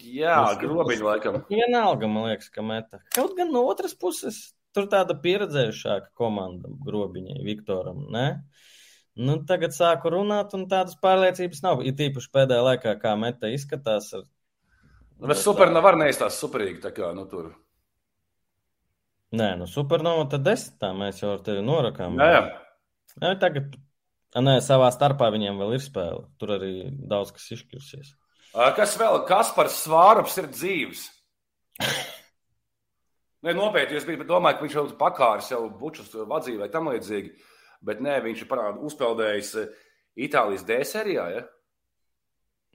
Jā, grobiņa laikam. Vienalga, man liekas, ka meta. Kaut gan no otras puses, tur tāda pieredzējušāka komanda grobiņai, Viktoram, ne? Nu, tagad sāku runāt, un tādas pārliecības nav. Ir tīpaši pēdējā laikā, kā meta izskatās ar Nu, bet supernova var neizstās superīgi. Tā kā, nu, tur. Nē, nu, supernova tad desmitā mēs jau ar tevi norakām. Jā, jā. Jā tagad, nē, savā starpā viņiem vēl ir spēle. Tur arī daudz kas izšķirsies. Kas vēl? Kas par svārups ir dzīves? Nē, nopietni, es biju domājis, ka viņš jau pakārs jau bučus vadzīja vai tam līdzīgi. Bet nē, viņš ir parād, uzpeldējis Itālijas D sērijā. Ja?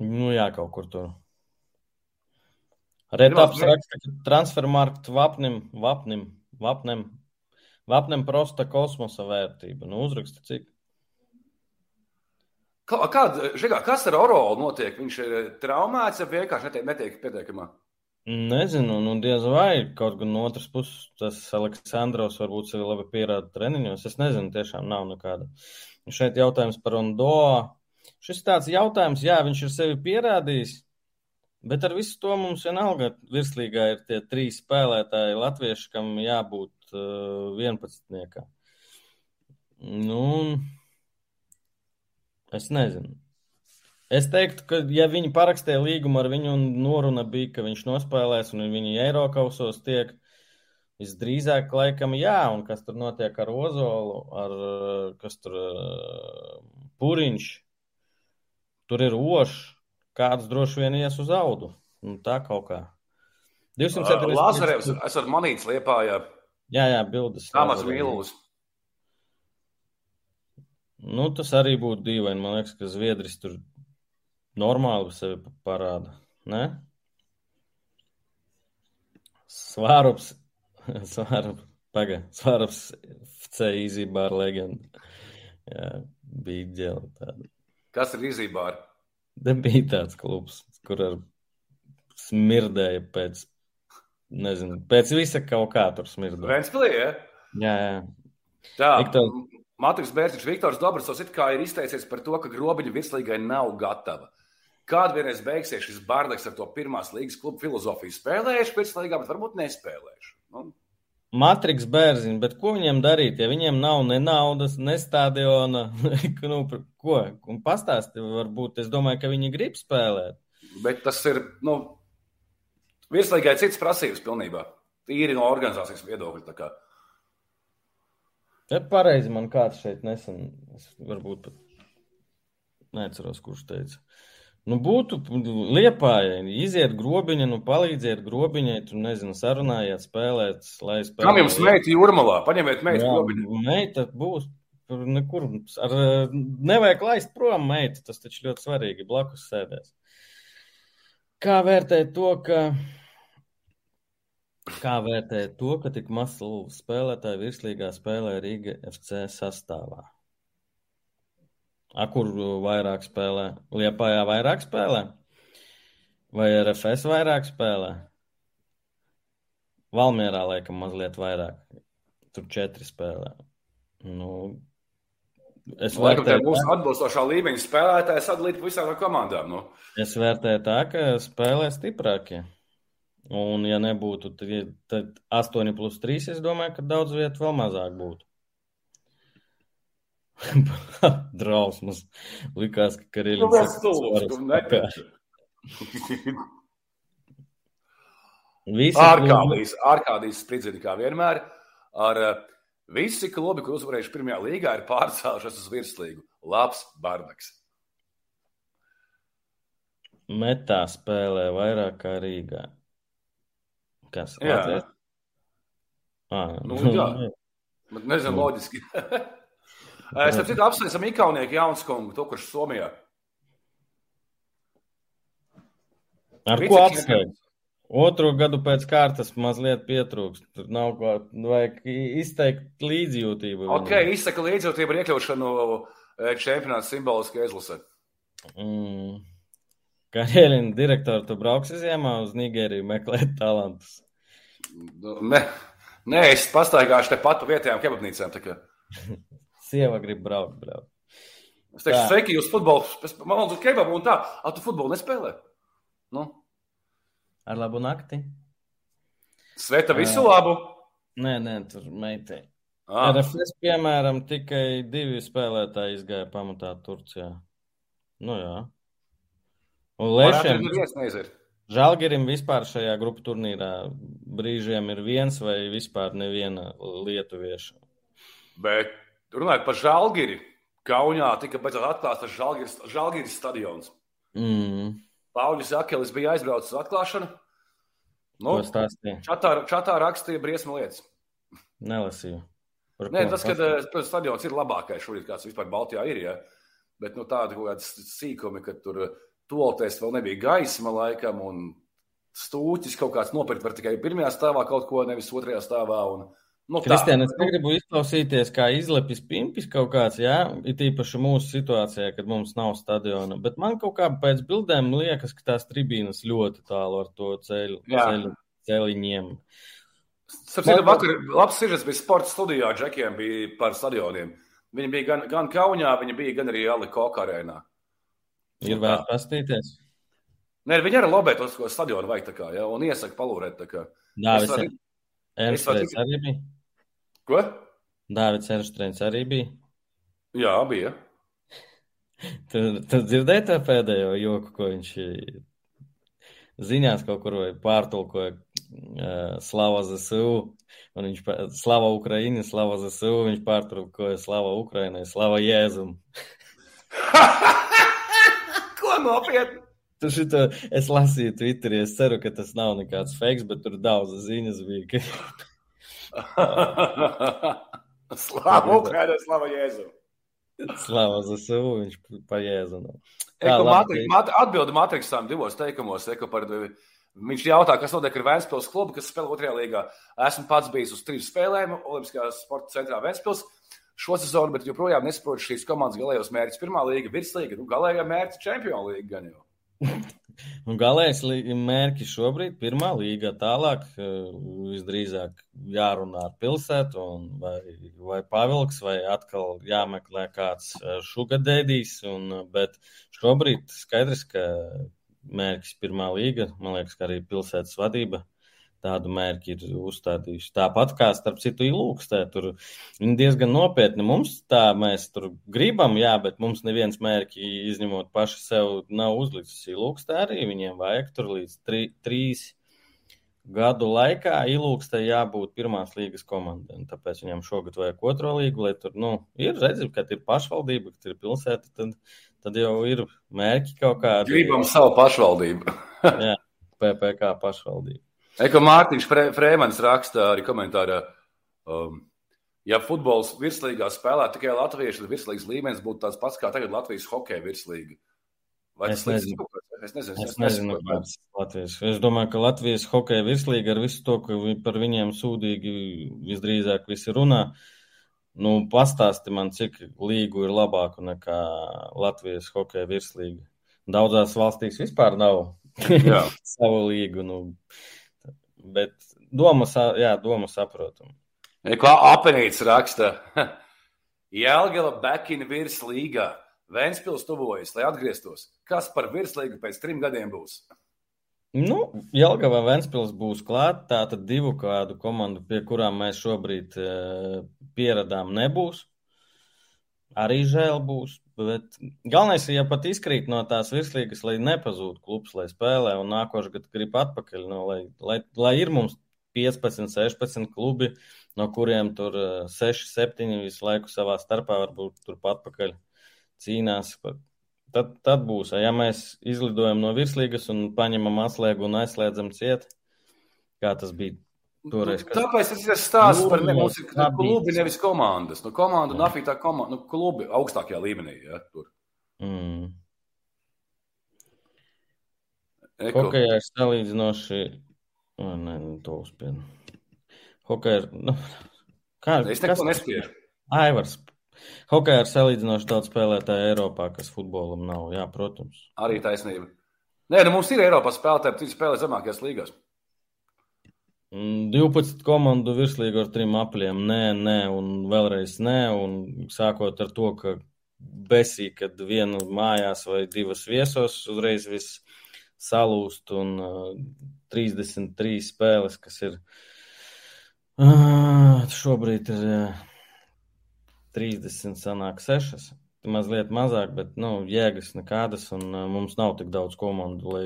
Nu jā, kaut kur tur. Retaps raksta, ka transfermarktu vapnim, vapnim, vapnim, vapnim prosta kosmosa vērtība. Nu, uzraksta cik. Kā, kād, žigā, kas ar Orolu notiek? Viņš ir traumēts, vai vienkārši netiek, netiek pietiekamā? Nezinu, nu diez vai kaut gan no otras puses tas Aleksandrovs varbūt sevi labi pierāda treniņos. Es nezinu, tiešām nav nekāda. Šeit jautājums par Ondo. Šis tāds jautājums, jā, viņš ir sevi pierādījis, Bet ar visu to mums vienalga virslīgā ir tie trīs spēlētāji latvieši, kam jābūt uh, 11. Nu, es nezinu. Es teiktu, ka, ja viņi parakstīja līgumu ar viņu un noruna bija, ka viņš nospēlēs un viņi Eirokausos tiek, visdrīzāk, laikam, jā, un kas tur notiek ar Ozolu, ar, kas tur, uh, Puriņš, tur ir Ošs, kāds droši vien ies uz audu. Nu, tā kaut kā. 270. Uh, Lazarevs, esat manīts liepājā. Jā, jā, bildes. Tāmas Mīlūs. Nu, tas arī būtu dīvaini. Man liekas, ka Zviedris tur normāli sevi parāda. Ne? Svārups. Svārups. Paga. Svārups FC Easybār legenda. Jā, bija ģela tāda. Kas ir Easybār? Bija tāds klubs, kur ar smirdēja pēc, nezinu, pēc visa kaut kā tur smirdēja. Ventspilī, ja? Jā, jā. Tā, Viktor... Matrix Bērziņš, Viktors Dobrasovs it kā ir izteicies par to, ka grobiņa virslīgai nav gatava. Kādu vienreiz beigsies šis bārdeks ar to pirmās līgas klubu filozofiju? Spēlējuši virslīgā, bet varbūt nespēlējuši. Nu, Matriks bērziņš, bet ko viņiem darīt, ja viņiem nav ne naudas, ne stadiona? nu, ko? Un pastāsti, varbūt es domāju, ka viņi grib spēlēt. Bet tas ir, nu, virslīgai cits prasības pilnībā. Tīri no organizācijas viedokļa. Ja pareizi man kāds šeit nesen, es varbūt pat neatceros, kurš teica. Nu, būtu liepājai, iziet grobiņa, nu, palīdziet grobiņai, tur, nezinu, sarunājiet, spēlēt, lai spēlētu. Kam jums meita jūrmalā? Paņemiet meitu grobiņu. Meita būs, tur nekur, ar, nevajag laist prom meitu, tas taču ļoti svarīgi, blakus sēdēs. Kā vērtēt to, ka, kā vērtēt to, ka tik maz spēlētāji virslīgā spēlē Rīga FC sastāvā? A, kur vairāk spēlē? Liepājā vairāk spēlē? Vai RFS vairāk spēlē? Valmierā laikam mazliet vairāk. Tur četri spēlē. Nu, es vērtēju, ka mūsu atbilstošā līmeņa spēlētāji sadalīti visām komandām. Nu. Es vērtēju tā, ka spēlē stiprākie. Un, ja nebūtu, tad, tad 8 plus 3, es domāju, ka daudz vietu vēl mazāk būtu. Drausmas. Likās, ka Karelīns. Nu, stulbs. Ārkārtīs, ārkārtīs spridzini kā vienmēr. Ar uh, visi klubi, kur uzvarējuši pirmajā līgā, ir pārcēlušies uz virslīgu. Labs bardaks. Metā spēlē vairāk kā Rīgā. Kas? Jā. Latvijas? Ah, Nu, jā. Bet nezinu, loģiski. es tam citu apsveicam Ikaunieku Jaunskungu, to, kurš Somijā. Ar ko apsveikt? Otro gadu pēc kārtas mazliet pietrūkst. Tur nav ko, vajag izteikt līdzjūtību. Ok, izsaka līdzjūtību ar iekļaušanu čempionāta simboliskajā izlasē. Mm. Karjelina direktora, tu brauksi ziemā uz Nigēriju meklēt talantus? Nē, nē es pastaigāšu te pat pa vietējām kebabnīcām. Sieva grib braukt, braukt. Es teikšu, sveiki, jūs futbolu, man lūdzu kebabu un tā, a tu futbolu nespēlē? Nu? Ar labu nakti. Sveta visu labu. Nē, nē, tur meitei. Ah. RFS, piemēram, tikai divi spēlētāji izgāja pamatā Turcijā. Nu jā. Un Lešiem, Žalgirim vispār šajā grupu turnīrā brīžiem ir viens vai vispār neviena lietuvieša. Bet runājot par Žalgiri, Kaunijā tika beidzot atklāts Žalgiris, Žalgiris stadions. Mm. Pauļus Akelis bija aizbraucis uz atklāšanu. Nu, čatā, čatā rakstīja briesmu lietas. Nelasīju. Par Nē, tas, ka protams, stadions ir labākais šobrīd, kāds vispār Baltijā ir. Ja? Bet nu, tāda kaut kāda sīkumi, ka tur tolotēs vēl nebija gaisma laikam, un stūķis kaut kāds nopirkt var tikai pirmajā stāvā kaut ko, nevis otrajā stāvā. Un, nu, tā. Kristian, es negribu izklausīties kā izlepis pimpis kaut kāds, jā, it īpaši mūsu situācijā, kad mums nav stadiona, bet man kaut kā pēc bildēm liekas, ka tās tribīnas ļoti tālu ar to ceļu, Jā. ceļu ceļiņiem. Starp citu, vakar labs sižets bija sporta studijā, džekiem bija par stadioniem. Viņi bija gan, gan Kaunijā, viņi bija gan arī Ali Kokarēnā. Ir vērts pastīties. Nē, viņi arī lobē ko stadionu vajag tā kā, ja, un iesaka palūrēt tā kā. Dāvis Es varu- Ernstrēns varu- arī bija. Ko? Dāvids Ernstrēns arī bija. Jā, bija. Tu, tu dzirdēji tā pēdējo joku, ko viņš ziņās kaut kur pārtulkoja uh, Slava ZSU. Un viņš pa- Slava Ukraiņa, Slava ZSU, viņš pārtulkoja Slava Ukrainai, Slava Jēzum. Ko nopietni? Tu šito, es lasīju Twitterī, es ceru, ka tas nav nekāds fakes, bet tur daudz ziņas bija. Ka... Slāva Ukraiņai, slāva Jēzu. Slava ZSU, viņš pa Jēzunu. Eko labi, Matri- Mat- Atbildi Matriksam divos teikumos. Eko par, viņš jautā, kas notiek ar Vēnspils klubu, kas spēlē otrajā līgā. Esmu pats bijis uz trīs spēlēm Olimpiskajā sporta centrā Vēnspils šo sezonu, bet joprojām nesaprotu šīs komandas galējos mērķus. Pirmā līga, virslīga, nu galējā mērķa čempionu līga gan jau. Un galējais mērķis šobrīd ir pirmā līga. Tālāk eh, visdrīzāk jārunā ar pilsētu, un vai, vai pavilks, vai atkal jāmeklē kāds šugadēdīs. Bet šobrīd skaidrs, ka mērķis ir pirmā līga. Man liekas, ka arī pilsētas vadība tādu mērķi ir uzstādījuši. Tāpat kā starp citu ilūkstē, tur viņi diezgan nopietni. Mums tā mēs tur gribam, jā, bet mums neviens mērķi, izņemot paši sev, nav uzlicis ilūkstē arī. Viņiem vajag tur līdz tri, trīs gadu laikā ilūkstē jābūt pirmās līgas komandai. Tāpēc viņam šogad vajag otro līgu, lai tur, nu, ir redzams, ka ir pašvaldība, ka ir pilsēta, tad, tad jau ir mērķi kaut kādi. Gribam savu pašvaldību. Jā, PPK pašvaldība. Eko Mārtiņš Frē- Frēmans raksta arī komentārā. Um, ja futbols virslīgā spēlē tikai latvieši, tad virslīgas līmenis būtu tāds pats kā tagad Latvijas hokeja virslīga. Vai Es nezinu. kaut? Es nezinu. Es nezinu, kāds ir Latvijas. Es domāju, ka Latvijas hokeja virslīga ar visu to, ka par viņiem sūdīgi visdrīzāk visi runā. Nu, pastāsti man, cik līgu ir labāku nekā Latvijas hokeja virslīga. Daudzās valstīs vispār nav savu līgu, nu, bet doma, jā, doma saprotam. Kā apenīts raksta, Jēlgala bekina virslīgā. Vēnspils tuvojas, lai atgrieztos. Kas par virslīgu pēc trim gadiem būs? Nu, Jelgavā Vēnspils būs klāt, tātad divu kādu komandu, pie kurām mēs šobrīd e, pieradām, nebūs. Arī žēl būs, bet galvenais ir, ja pat izkrīt no tās virslīgas, lai nepazūd klubs, lai spēlē un nākošais gads grib atpakaļ, nu, lai, lai, lai ir mums 15, 16 klubi, no kuriem tur 6, e, 7 visu laiku savā starpā varbūt turpat atpakaļ cīnās tad, tad būs. Ja mēs izlidojam no virslīgas un paņemam atslēgu un aizslēdzam ciet, kā tas bija toreiz. Kas... Tāpēc tas ir stāsts par ne, mums ir klubi, nevis komandas. Nu, komanda, nafī tā komanda, nu, klubi augstākajā līmenī. Ja, tur. Mm. Hokejā ir salīdzinoši. O, nē, nu, to uzspiedu. Hokejā ir. Nu, kā, es neko nespiežu. Aivars Hokejā ir salīdzinoši daudz spēlētāju Eiropā, kas futbolam nav. Jā, protams. Arī taisnība. Nē, nu mums ir Eiropā spēlētāji, kas spēlē zemākajās līgās. 12 mm, komandu virslīga ar trim apļiem. Nē, nē, un vēlreiz nē. Un sākot ar to, ka besī, kad viena mājās vai divas viesos uzreiz viss salūst un uh, 33 spēles, kas ir uh, šobrīd ir. Uh, 30 sanāk 6. Mazliet mazāk, bet nu, jēgas nekādas, un uh, mums nav tik daudz komandu. Lai...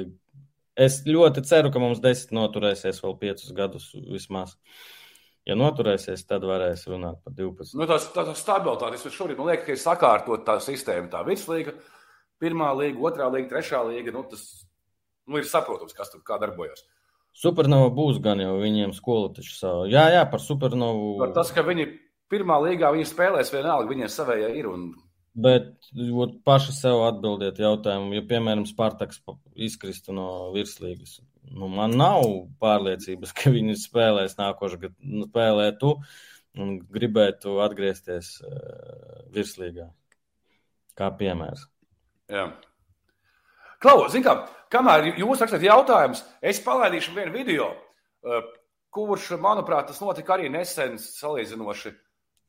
Es ļoti ceru, ka mums 10 noturēsies vēl 5 gadus vismaz. Ja noturēsies, tad varēs runāt par 12. Nu, tā, tā stabilitāte, es šorīt man liekas, ka ir sakārtot tā sistēma, tā virslīga, pirmā līga, otrā līga, trešā līga. Nu, tas nu, ir saprotams, kas tur kā darbojas. Supernova būs gan jau viņiem skola taču savu. Jā, jā, par supernovu. Par tas, ka viņi pirmā līgā viņi spēlēs vienalga, viņiem savējā ir. Un... Bet ot, paši sev atbildiet jautājumu, ja, piemēram, Spartaks izkristu no virslīgas. Nu, man nav pārliecības, ka viņi spēlēs nākošais gads, nu, spēlē tu un gribētu atgriezties uh, virslīgā. Kā piemērs. Jā. Klau, kā, kamēr jūs rakstat jautājumus, es palaidīšu vienu video, uh, kurš, manuprāt, tas notika arī nesen salīdzinoši uh,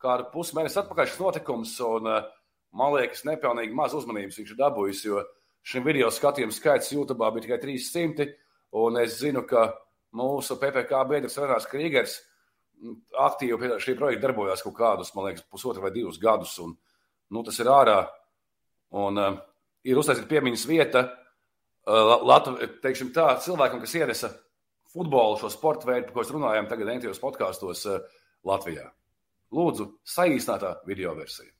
kādu pusmēnesi atpakaļ šis notikums, un eh, man liekas, nepilnīgi maz uzmanības viņš ir dabūjis, jo šim video skatījumu skaits YouTube bija tikai 300, un es zinu, ka mūsu PPC biedrs Renārs Krīgers aktīvi pie šī projekta darbojās kaut kādus, man liekas, pusotru vai divus gadus, un nu, tas ir ārā, un uh, ir uztaisīta piemiņas vieta uh, Latvijā, teiksim tā, cilvēkam, kas ienesa futbolu, šo sporta veidu, par ko mēs runājam tagad entajos podkāstos uh, Latvijā. Lūdzu, saīsinātā video versija.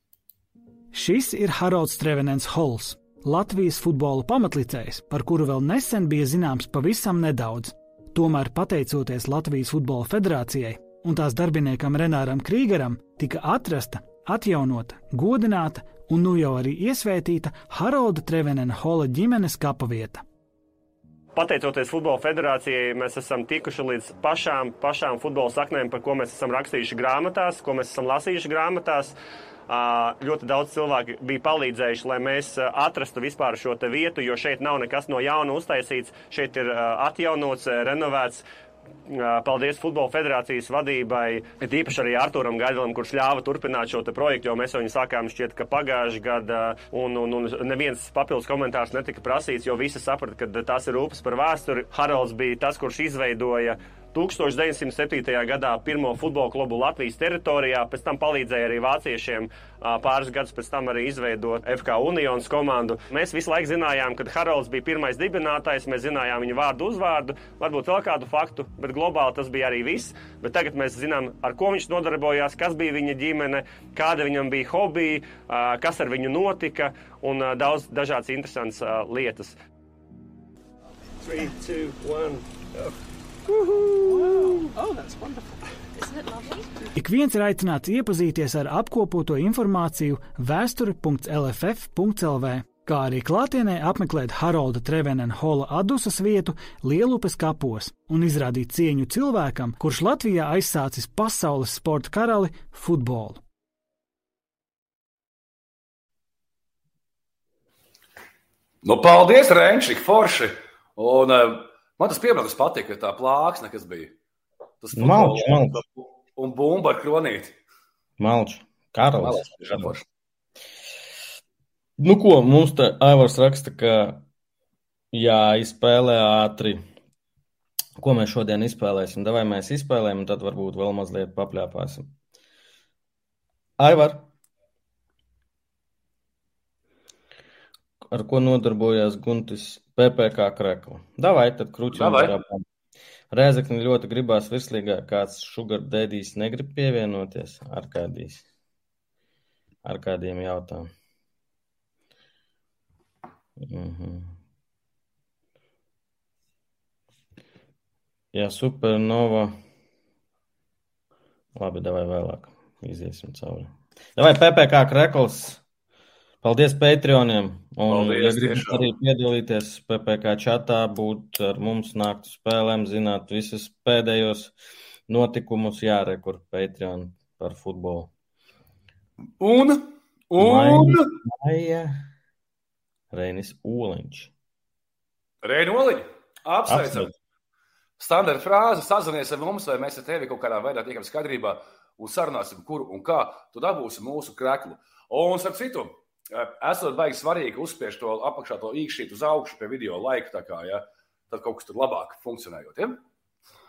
Šis ir Haralds Trevenens Hols, Latvijas futbola pamatlicējs, par kuru vēl nesen bija zināms pavisam nedaudz. Tomēr, pateicoties Latvijas Futbola Federācijai un tās darbiniekam Renāram Krīgeram, tika atrasta, atjaunota, godināta un nu jau arī iesvētīta Haralda Trevenena Hola ģimenes kapavieta. Pateicoties Futbola federācijai, mēs esam tikuši līdz pašām, pašām futbola saknēm, par ko mēs esam rakstījuši grāmatās, ko mēs esam lasījuši grāmatās. Ļoti daudz cilvēku bija palīdzējuši, lai mēs atrastu vispār šo vietu, jo šeit nav nekas no jauna uztaisīts. Šeit ir atjaunots, renovēts Paldies Futbola federācijas vadībai, it īpaši arī Arturam Gaidelam, kurš ļāva turpināt šo projektu, jo mēs viņu sākām šķiet, ka pagājuši gada, un, un, un neviens papildus komentārs netika prasīts, jo visi saprata, ka tas ir rūpes par vēsturi. Haralds bija tas, kurš izveidoja 1907. gadā pirmo futbola klubu Latvijas teritorijā, pēc tam palīdzēja arī vāciešiem pāris gadus pēc tam arī izveidot FK Unionas komandu. Mēs visu laiku zinājām, ka Haralds bija pirmais dibinātājs, mēs zinājām viņa vārdu, uzvārdu, varbūt vēl kādu faktu, bet globāli tas bija arī viss. Bet tagad mēs zinām, ar ko viņš nodarbojās, kas bija viņa ģimene, kāda viņam bija hobija, kas ar viņu notika un daudz dažādas interesantas lietas. 3, 2, 1, go! Ik viens er ir aicināts iepazīties ar apkopoto informāciju vēsture.lff.lv, kā arī klātienē apmeklēt Harolda Trevenena Hola adusas vietu Lielupes kapos un izrādīt cieņu cilvēkam, kurš Latvijā aizsācis pasaules sporta karali - futbolu. Nu, paldies, Renčik, Forši! Un, uh man tas piemērs patika, tā plāksne, kas bija. Tas Malč, malč. Un bumba ar kronīti. Malč, karalis. Malč, tiešām forši. Nu, ko mums te Aivars raksta, ka jāizspēlē ātri. Ko mēs šodien izspēlēsim? Vai mēs izspēlējam, un tad varbūt vēl mazliet papļāpāsim. Aivar, ar ko nodarbojās Guntis PPC krekla? Davai, tad Davai. drabām. Rēzakni ļoti gribās virslīgā, kāds šugar dēdīs negrib pievienoties ar kādīs, ar kādiem jautājumiem. Mhm. Jā, supernova. Labi, davai vēlāk. Iziesim cauri. Davai PPC krekls. Paldies Patreoniem. Un, Paldies, ja gribat arī piedalīties PPC čatā, būt ar mums, nākt uz spēlēm, zināt visus pēdējos notikumus, jāre, kur Patreon par futbolu. Un, un Maija Reinis Oliņš. Reina Oliņa. Apsveicam. Apsveic. Standarta frāze, sazinies ar mums, vai mēs ar tevi kaut kādā veidā tiekam skaidrībā un sarunāsim, kur un kā tu dabūsi mūsu kreklu. Un, starp citu, esot baigi svarīgi uzspiež to apakšā to īkšķīt uz augšu pie video laika, kā, ja, tad kaut kas tur labāk funkcionējot. Ja?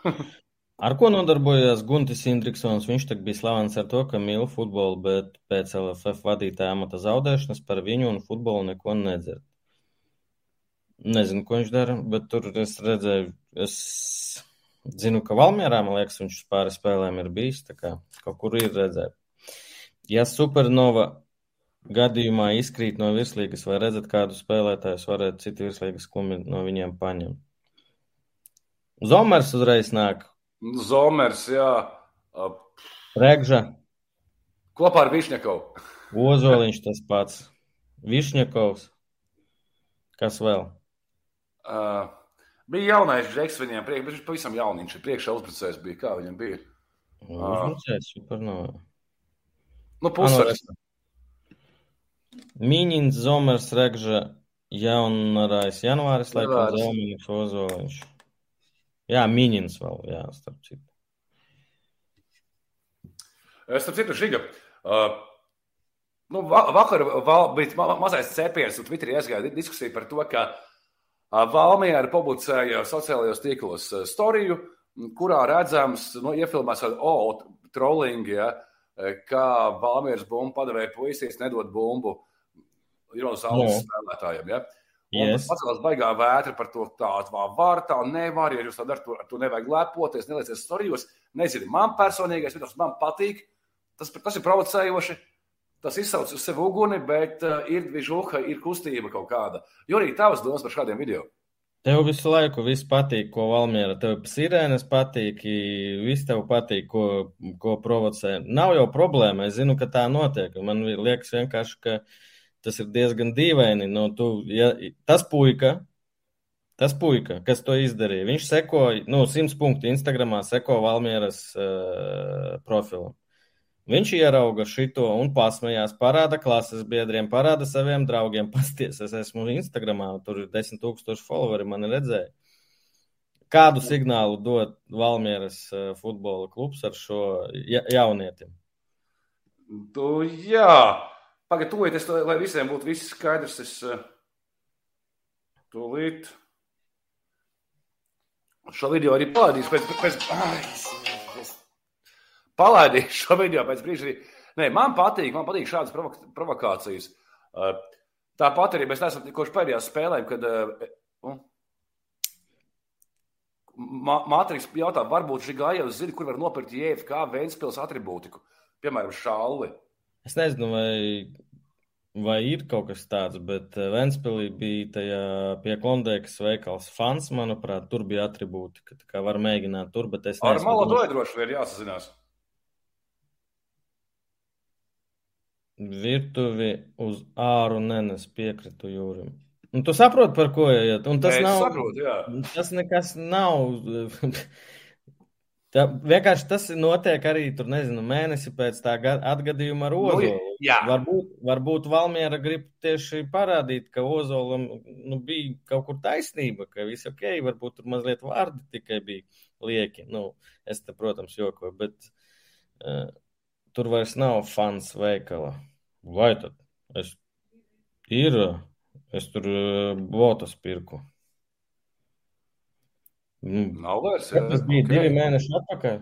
Ar ko nodarbojās Guntis Indriksons? Viņš bija slavens ar to, ka mīl futbolu, bet pēc LFF vadītāja amata zaudēšanas par viņu un futbolu neko nedzird. Nezinu, ko viņš dara, bet tur es redzēju, es zinu, ka Valmierā, man liekas, viņš pāris spēlēm ir bijis, tā kā kaut kur ir redzēt. Ja Supernova gadījumā izkrīt no virslīgas, vai redzat kādu spēlētājus, varētu citi virslīgas klumi no viņiem paņemt? Zomers uzreiz nāk, Zomers, jā, Regža, kopā ar Višņakovu. Ozoliņš tas pats, Višņakovs. Kas vēl? Uh, bija jaunais žeks viņiem, priek, bet viņš pavisam jauniņš, priekšā uzbrucējs bija, kā viņam bija. Uzbrucējs, supernovā. Nu, pusvaras. Mīņins, Zomers, Regža, Jaunarājs, Janvāris, laikam, Janvāris. Zelmiņš, Ozoliņš. Jā, Mīņins vēl, jā, starp citu. Es tam citu žiga. Uh, nu, va- vakar val, bija ma mazais cepiens, un Twitterī aizgāja di- diskusija par to, ka uh, Valmiera publicēja sociālajos tīklos uh, storiju, kurā redzams, nu, iefilmēs ar O, trollingi, ja, eh, kā Valmieras bumbu padevēja puisīs nedod bumbu Jonas Alvis Jā. spēlētājiem. Ja. Un Yes. pacēlās baigā vētra par to, tā var, tā nevar, ja jūs tā darat, to, ar to nevajag lepoties, nelieciet storijos. Nezinu, man personīgais, viedoklis, man patīk, tas, tas ir provocējoši, tas izsauc uz sevi uguni, bet uh, ir vižuha, ir kustība kaut kāda. Jo arī tavas domas par šādiem video. Tev visu laiku viss patīk, ko Valmiera. Tev sirēnas patīk, viss tev patīk, ko, ko provocē. Nav jau problēma, es zinu, ka tā notiek. Man liekas vienkārši, ka tas ir diezgan dīvaini. Nu, tu, ja, tas puika, tas puika, kas to izdarīja, viņš seko, nu, simts punktu Instagramā seko Valmieras uh, profilam. Viņš ierauga šito un pasmējās, parāda klases biedriem, parāda saviem draugiem. Pasties, es esmu Instagramā, tur ir desmit tūkstoši followeri, mani redzēja. Kādu signālu dod Valmieras uh, futbola klubs ar šo ja jaunietim? Tu, jā, pagaidi, tūlīt, es, lai visiem būtu viss skaidrs, es uh, tūlīt šo video arī palaidīšu pēc, pēc, es palaidīšu šo video pēc brīža. Nē, man patīk, man patīk šādas provok provokācijas. Uh, Tāpat arī mēs neesam tikuši pēdējās spēlēm, kad uh, Ma- Matrix jautā, varbūt šī gāja uz zini, kur var nopirkt JFK Vēnspils atribūtiku, piemēram, šalli. Es nezinu, vai, vai ir kaut kas tāds, bet Ventspilī bija tajā pie Klondēkas veikals fans, manuprāt, tur bija atribūti, ka tā kā var mēģināt tur, bet es Ar neesmu malo to ir droši vien jāsazinās. Virtuvi uz āru nenes piekritu jūrim. Un tu saproti, par ko iet. Un tas Nē, nav. saprotu, jā. Tas nekas nav. Tā, vienkārši tas notiek arī tur, nezinu, mēnesi pēc tā atgadījuma ar Ozolu. Nu, jā. varbūt, varbūt Valmiera grib tieši parādīt, ka Ozolam nu, bija kaut kur taisnība, ka viss ok, varbūt tur mazliet vārdi tikai bija lieki. Nu, es te, protams, jokoju, bet uh, tur vairs nav fans veikala. Vai tad es ir, es tur uh, botas pirku. Nu, Nav vairs. Tas bija okay. divi mēneši atpakaļ.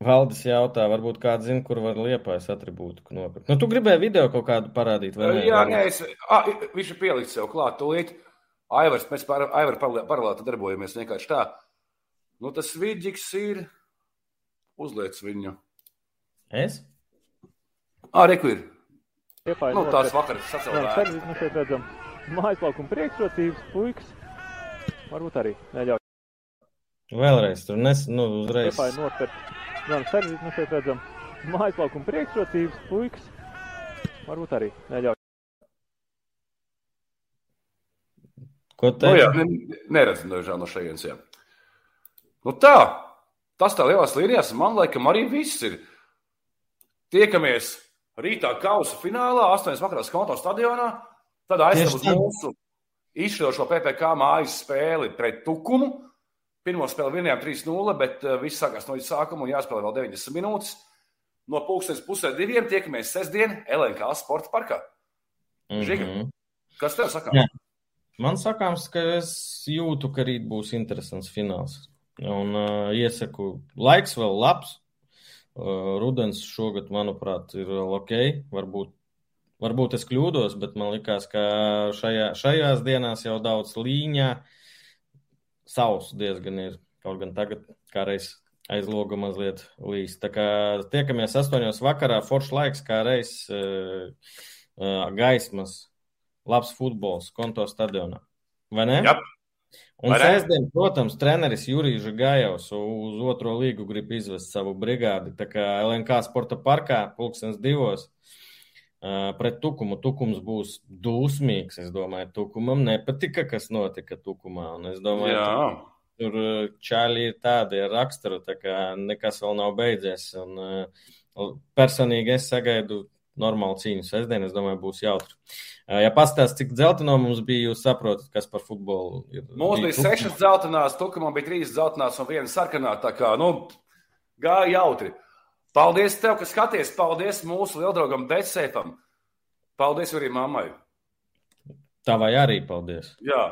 Valdis jautā, varbūt kāds zina, kur var liepājas atribūtu nopirkt. Nu, tu gribēji video kaut kādu parādīt, vai ne? Jā, nē, es, a, viņš ir pieliks sev klāt tūlīt. Aivars, mēs par Aivaru paralēli darbojamies vienkārši tā. Nu, tas vidģiks ir. Uzliec viņu. Es? Reku ir. Nu, tās vakaras sacēlā. Nu, šeit redzam mājaslaukuma priekšrocības, puikas. Varbūt arī neļauj. Vēlreiz tur nes, nu, uzreiz. Liepāja nopirkt. Gan servis, nu šeit redzam mājaslaukuma priekšrocības, puikas. Varbūt arī neļauj. Ko te? Nu, jā, ne, neredzam dažā no šajienes, jā. Nu tā, tas tā lielās līnijās, man laikam arī viss ir. Tiekamies rītā kausa finālā, 8. vakarā Skonto stadionā. Tad aizstāv uz mūsu izšķirošo PPC mājas spēli pret Tukumu. Pirmo spēli vienojām 3-0, bet uh, viss sākās no sākuma un jāspēlē vēl 90 minūtes. No pulkstenes pusē diviem tiekamies sestdien LNK sporta parkā. Mm -hmm. Žiga, kas tev sakām? Jā. Man sakāms, ka es jūtu, ka rīt būs interesants fināls. Un uh, iesaku, laiks vēl labs. Uh, rudens šogad, manuprāt, ir vēl ok. Varbūt Varbūt es kļūdos, bet man liekas, ka šajā, šajās dienās jau daudz līņā sausu diezgan ir. Kaut gan tagad kā reiz aiz loga mazliet līst. Tā kā tiekamies astoņos vakarā, foršs laiks, kā reiz uh, uh, gaismas, labs futbols, konto stadionā. Vai ne? Jā. Un sēsdien, protams, treneris Jurijs Gājovs uz otro līgu grib izvest savu brigādi. Tā kā LNK sporta parkā, pulkstens divos. Pret Tukumu Tukums būs dusmīgs. Es domāju, Tukumam nepatika, kas notika Tukumā. Un es domāju, Jā. tur, tur čāļi ir tādi ar raksturu, tā kā nekas vēl nav beidzies. Un, personīgi es sagaidu normālu cīņu sestdien. Es domāju, būs jautri. Ja pastāstīs, cik dzelteno mums bija, jūs saprotat, kas par futbolu ir. Mums bija sešas dzeltenās, Tukumam bija trīs dzeltenās un viena sarkanā. Tā kā, nu, gāja jautri. Paldies tev, ka skaties. Paldies mūsu lieldraugam Dēsēpam. Paldies arī mammai. Tavai arī paldies. Jā,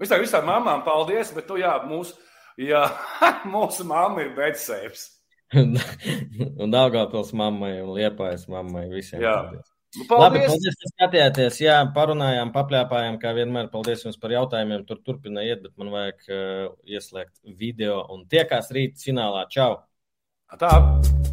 visām visām mamām paldies, bet tu jā, mūsu, jā, mūsu mamma ir Dēsēps. un Dāngāpils mammai un Liepājas mammai visiem. Jā. Paldies. Paldies. Labi, paldies, ka skatījāties. Jā, parunājām, papļāpājām, kā vienmēr. Paldies jums par jautājumiem. Tur turpinājiet, bet man vajag uh, ieslēgt video un tiekās rīt finālā. Čau! Tā!